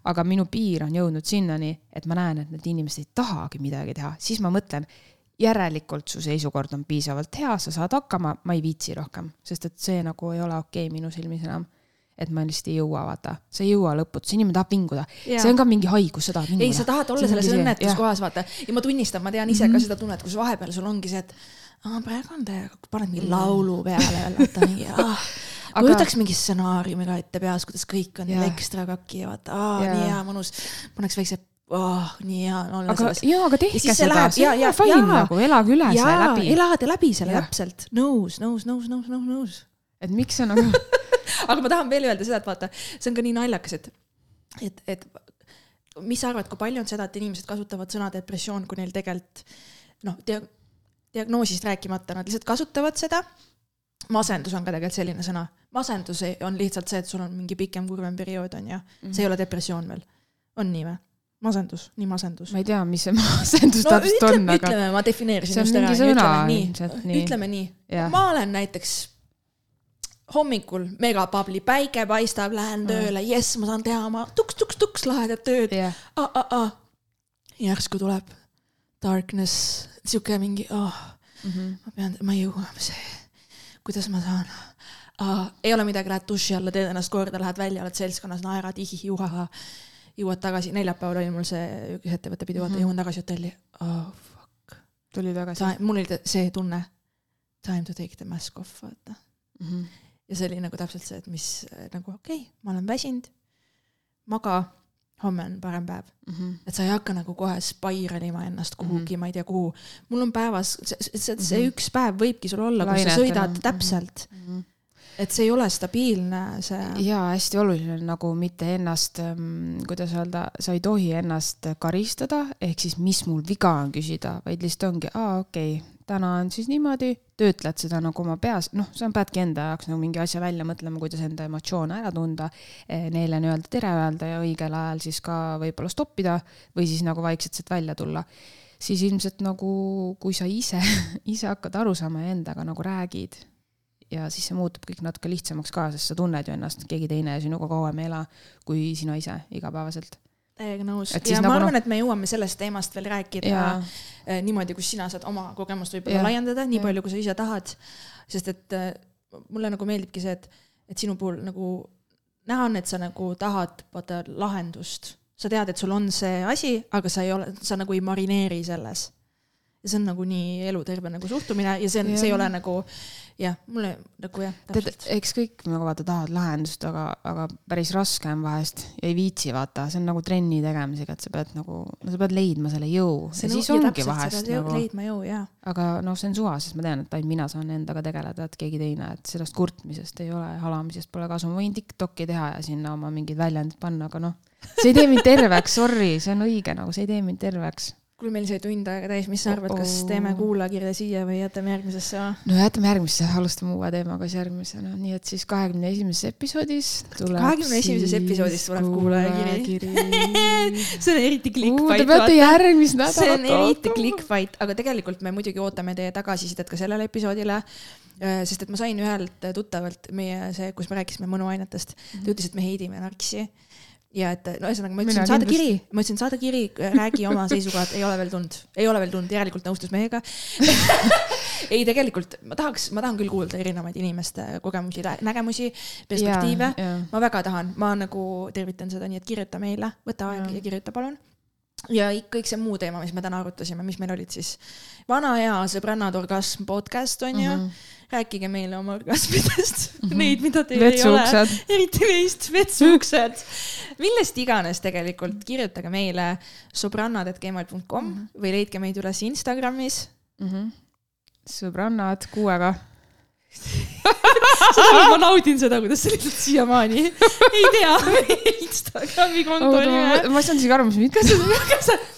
aga minu piir on jõudnud sinnani, et ma näen, et need inimesed ei tahagi midagi teha, siis ma mõtlen, järelikult su seisukord on piisavalt hea, sa saad hakkama, ma ei viitsi rohkem, sest et see nagu ei ole okei okay minu silmis enam et ma lihtsalt ei jõua, vaata, sa ei jõua lõputusse, inimene tahab vinguda. see on ka mingi haigus, sa tahad vinguda. ei, sa tahad olla selles õnnetuskohas, vaata, ja ma tunnistan, ma tean ise ka mhm. seda tunnet, kus vahepeal sul ongi see, et aa, praegu on täiega, paned mingi laulu peale, vaata mingi ah aga kujutaks mingi stsenaariumiga ette peas, kuidas kõik on ekstra kaki ja vaata, nii hea, mõnus, paneks väikse oh, nii hea on olla aga, jaa, aga tehke seda, see on ja, fine ja, nagu, elage üle ja, see läbi. elage läbi selle, täpselt, nõus, nõus, nõus, nõus, nõus, nõus. Et miks sa nagu [laughs] aga ma tahan veel öelda seda, et vaata, see on ka nii naljakas, et, et, et mis sa arvad, kui palju on seda, et inimesed kasutavad sõna depressioon, kui neil tegelikult noh, dia-, diagnoosist rääkimata, nad lihtsalt kasutavad seda. masendus on ka tegelikult selline sõna. masendus on lihtsalt see, et sul on mingi pikem kurvem periood on ju mm, -hmm. see ei ole depressioon veel. on nii või? masendus, nii masendus. ma ei tea, mis see [laughs] masendus no, täpselt ütle, on, aga. ütleme, ma defineerisin just ära. ütleme nii, ütleme nii, ma olen näiteks hommikul megapabli, päike paistab, lähen tööle, jess, ma saan teha oma tuks-tuks-tuks lahedat tööd jah, ah,. Ah, ah. järsku tuleb darkness, sihuke mingi oh,, ma pean, ma ei jõua, see, kuidas ma saan ah,. ei ole midagi, lähed duši alla, teed ennast korda, lähed välja, oled seltskonnas, naerad, ihihi, uhaha. jõuad tagasi, neljapäeval oli mul see üks ettevõtte pidu, vaata Mhm. jõuan tagasi hotelli oh,. tuli tagasi Sa-, mul oli ta- see tunne, time to take the mask off, vaata. mm. -hmm. Ja see oli nagu täpselt see, et mis äh, nagu okei okay,, ma olen väsinud, maga, homme on parem päev. Mm -hmm. et sa ei hakka nagu kohe spiralima ennast kuhugi mm, -hmm. ma ei tea kuhu. mul on päevas, see, see, see Mhm. üks päev võibki sul olla, kus sa sõidad Mhm. täpselt, Mm -hmm. et see ei ole stabiilne, see. ja hästi oluline on nagu mitte ennast, kuidas öelda, sa ei tohi ennast karistada, ehk siis mis mul viga on küsida, vaid lihtsalt ongi, aa okei okay,, täna on siis niimoodi, töötled seda nagu oma peas, noh, sa peadki enda jaoks nagu mingi asja välja mõtlema, kuidas enda emotsioone ära tunda, neile nii-öelda tere öelda ja õigel ajal siis ka võib-olla stoppida või siis nagu vaikselt sealt välja tulla siis ilmselt nagu, kui sa ise, [laughs] ise hakkad aru saama ja endaga nagu räägid ja siis see muutub kõik natuke lihtsamaks ka, sest sa tunned ju ennast, keegi teine sinuga kauem ei ela kui sina ise igapäevaselt. Täiega nõus. Ja nagu ma arvan, et me jõuame sellest teemast veel rääkida Jaa. äh, niimoodi, kus sina saad oma kogemust võib-olla laiendada, nii Jah. palju, kui sa ise tahad. sest et äh, mulle nagu meeldibki see, et, et sinu puhul nagu näha on, et sa nagu tahad vaata lahendust. sa tead, et sul on see asi, aga sa ei ole, sa nagu ei marineeri selles. Ja see on nagu nii eluterve nagu suhtumine ja see on, see ei ole nagu jah, mulle nagu jah, tead eks kõik nagu vaata tahavad lahendust, aga, aga päris raske on vahest ja ei viitsi vaata, see on nagu trenni tegemisega, et sa pead nagu, no sa pead leidma selle jõu. Ja siis ongi vahest nagu, leidma jõu ja aga noh, see on suva, sest ma tean, et ainult mina saan endaga tegeleda, et keegi teine, et sellest kurtmisest ei ole, halamisest pole kasu, ma võin Tiktoki teha ja sinna oma mingid väljendid panna, aga noh, see ei tee mind terveks, sorry, see on õige nagu, see ei tee mind terveks. kuule, meil sai tund aega täis, mis sa arvad, kas teeme kuulajakirja siia või jätame järgmisesse? no jätame järgmisse, alustame uue teemaga siis järgmisena, nii et siis kahekümne esimeses episoodis tuleb 21. episoodis tuleb kuulajakiri. [laughs] see on eriti Te clickbait, peate järgmist nädalat see on eriti ootama. clickbait, aga tegelikult me muidugi ootame teie tagasisidet ka sellele episoodile. sest et ma sain ühelt tuttavalt meie see, kus me rääkisime mõnuainetest, ta ütles, et me heidime narksi ja et no ühesõnaga ma ütlesin, saada kiri, ma ütlesin, saada kiri, räägi oma seisukohad, ei ole veel tulnud, ei ole veel tulnud, järelikult nõustus meiega. [laughs] ei, tegelikult ma tahaks, ma tahan küll kuulda erinevaid inimeste kogemusi, nägemusi, perspektiive. Ma väga tahan, ma nagu tervitan seda, nii et kirjuta meile, võta aeg Jaa. ja kirjuta palun. Ja ik- kõik see muu teema, mis me täna arutasime, mis meil olid siis vana hea sõbrannad orgasm podcast on ju mm. -hmm. rääkige meile oma orgasmidest mm, -hmm. neid, mida teil ei ole vetsuuksed, eriti neist vetsuuksed, millest iganes tegelikult, kirjutage meile sõbrannad.gmail.com mm -hmm. või leidke meid üles Instagramis. Mhm. sõbrannad kuuega. [laughs] ma naudin seda, kuidas sa lihtsalt siiamaani [laughs] ei tea [laughs] Instagrami konto nime. ma ei saanud isegi aru, mis mind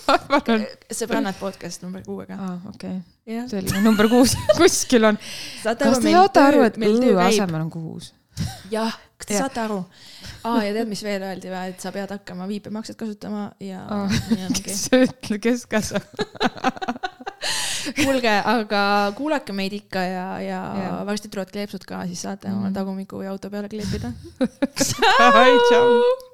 palun. sõbrannad podcast number kuuega. aa, okei, jah, selline number kuus kuskil on. kas aru, te saate aru, et, meil töö õ käib. asemel on kuus? jah, kas te saate aru? aa, ja tead, mis veel öeldi või, et sa pead hakkama viipemakset kasutama ja kes see ütleb, kes käsab? [laughs] kuulge, aga kuulake meid ikka ja, ja Jah. varsti tulevad kleepsud ka, siis saate oma Mhm. tagumiku või auto peale kleepida. [laughs] tšau.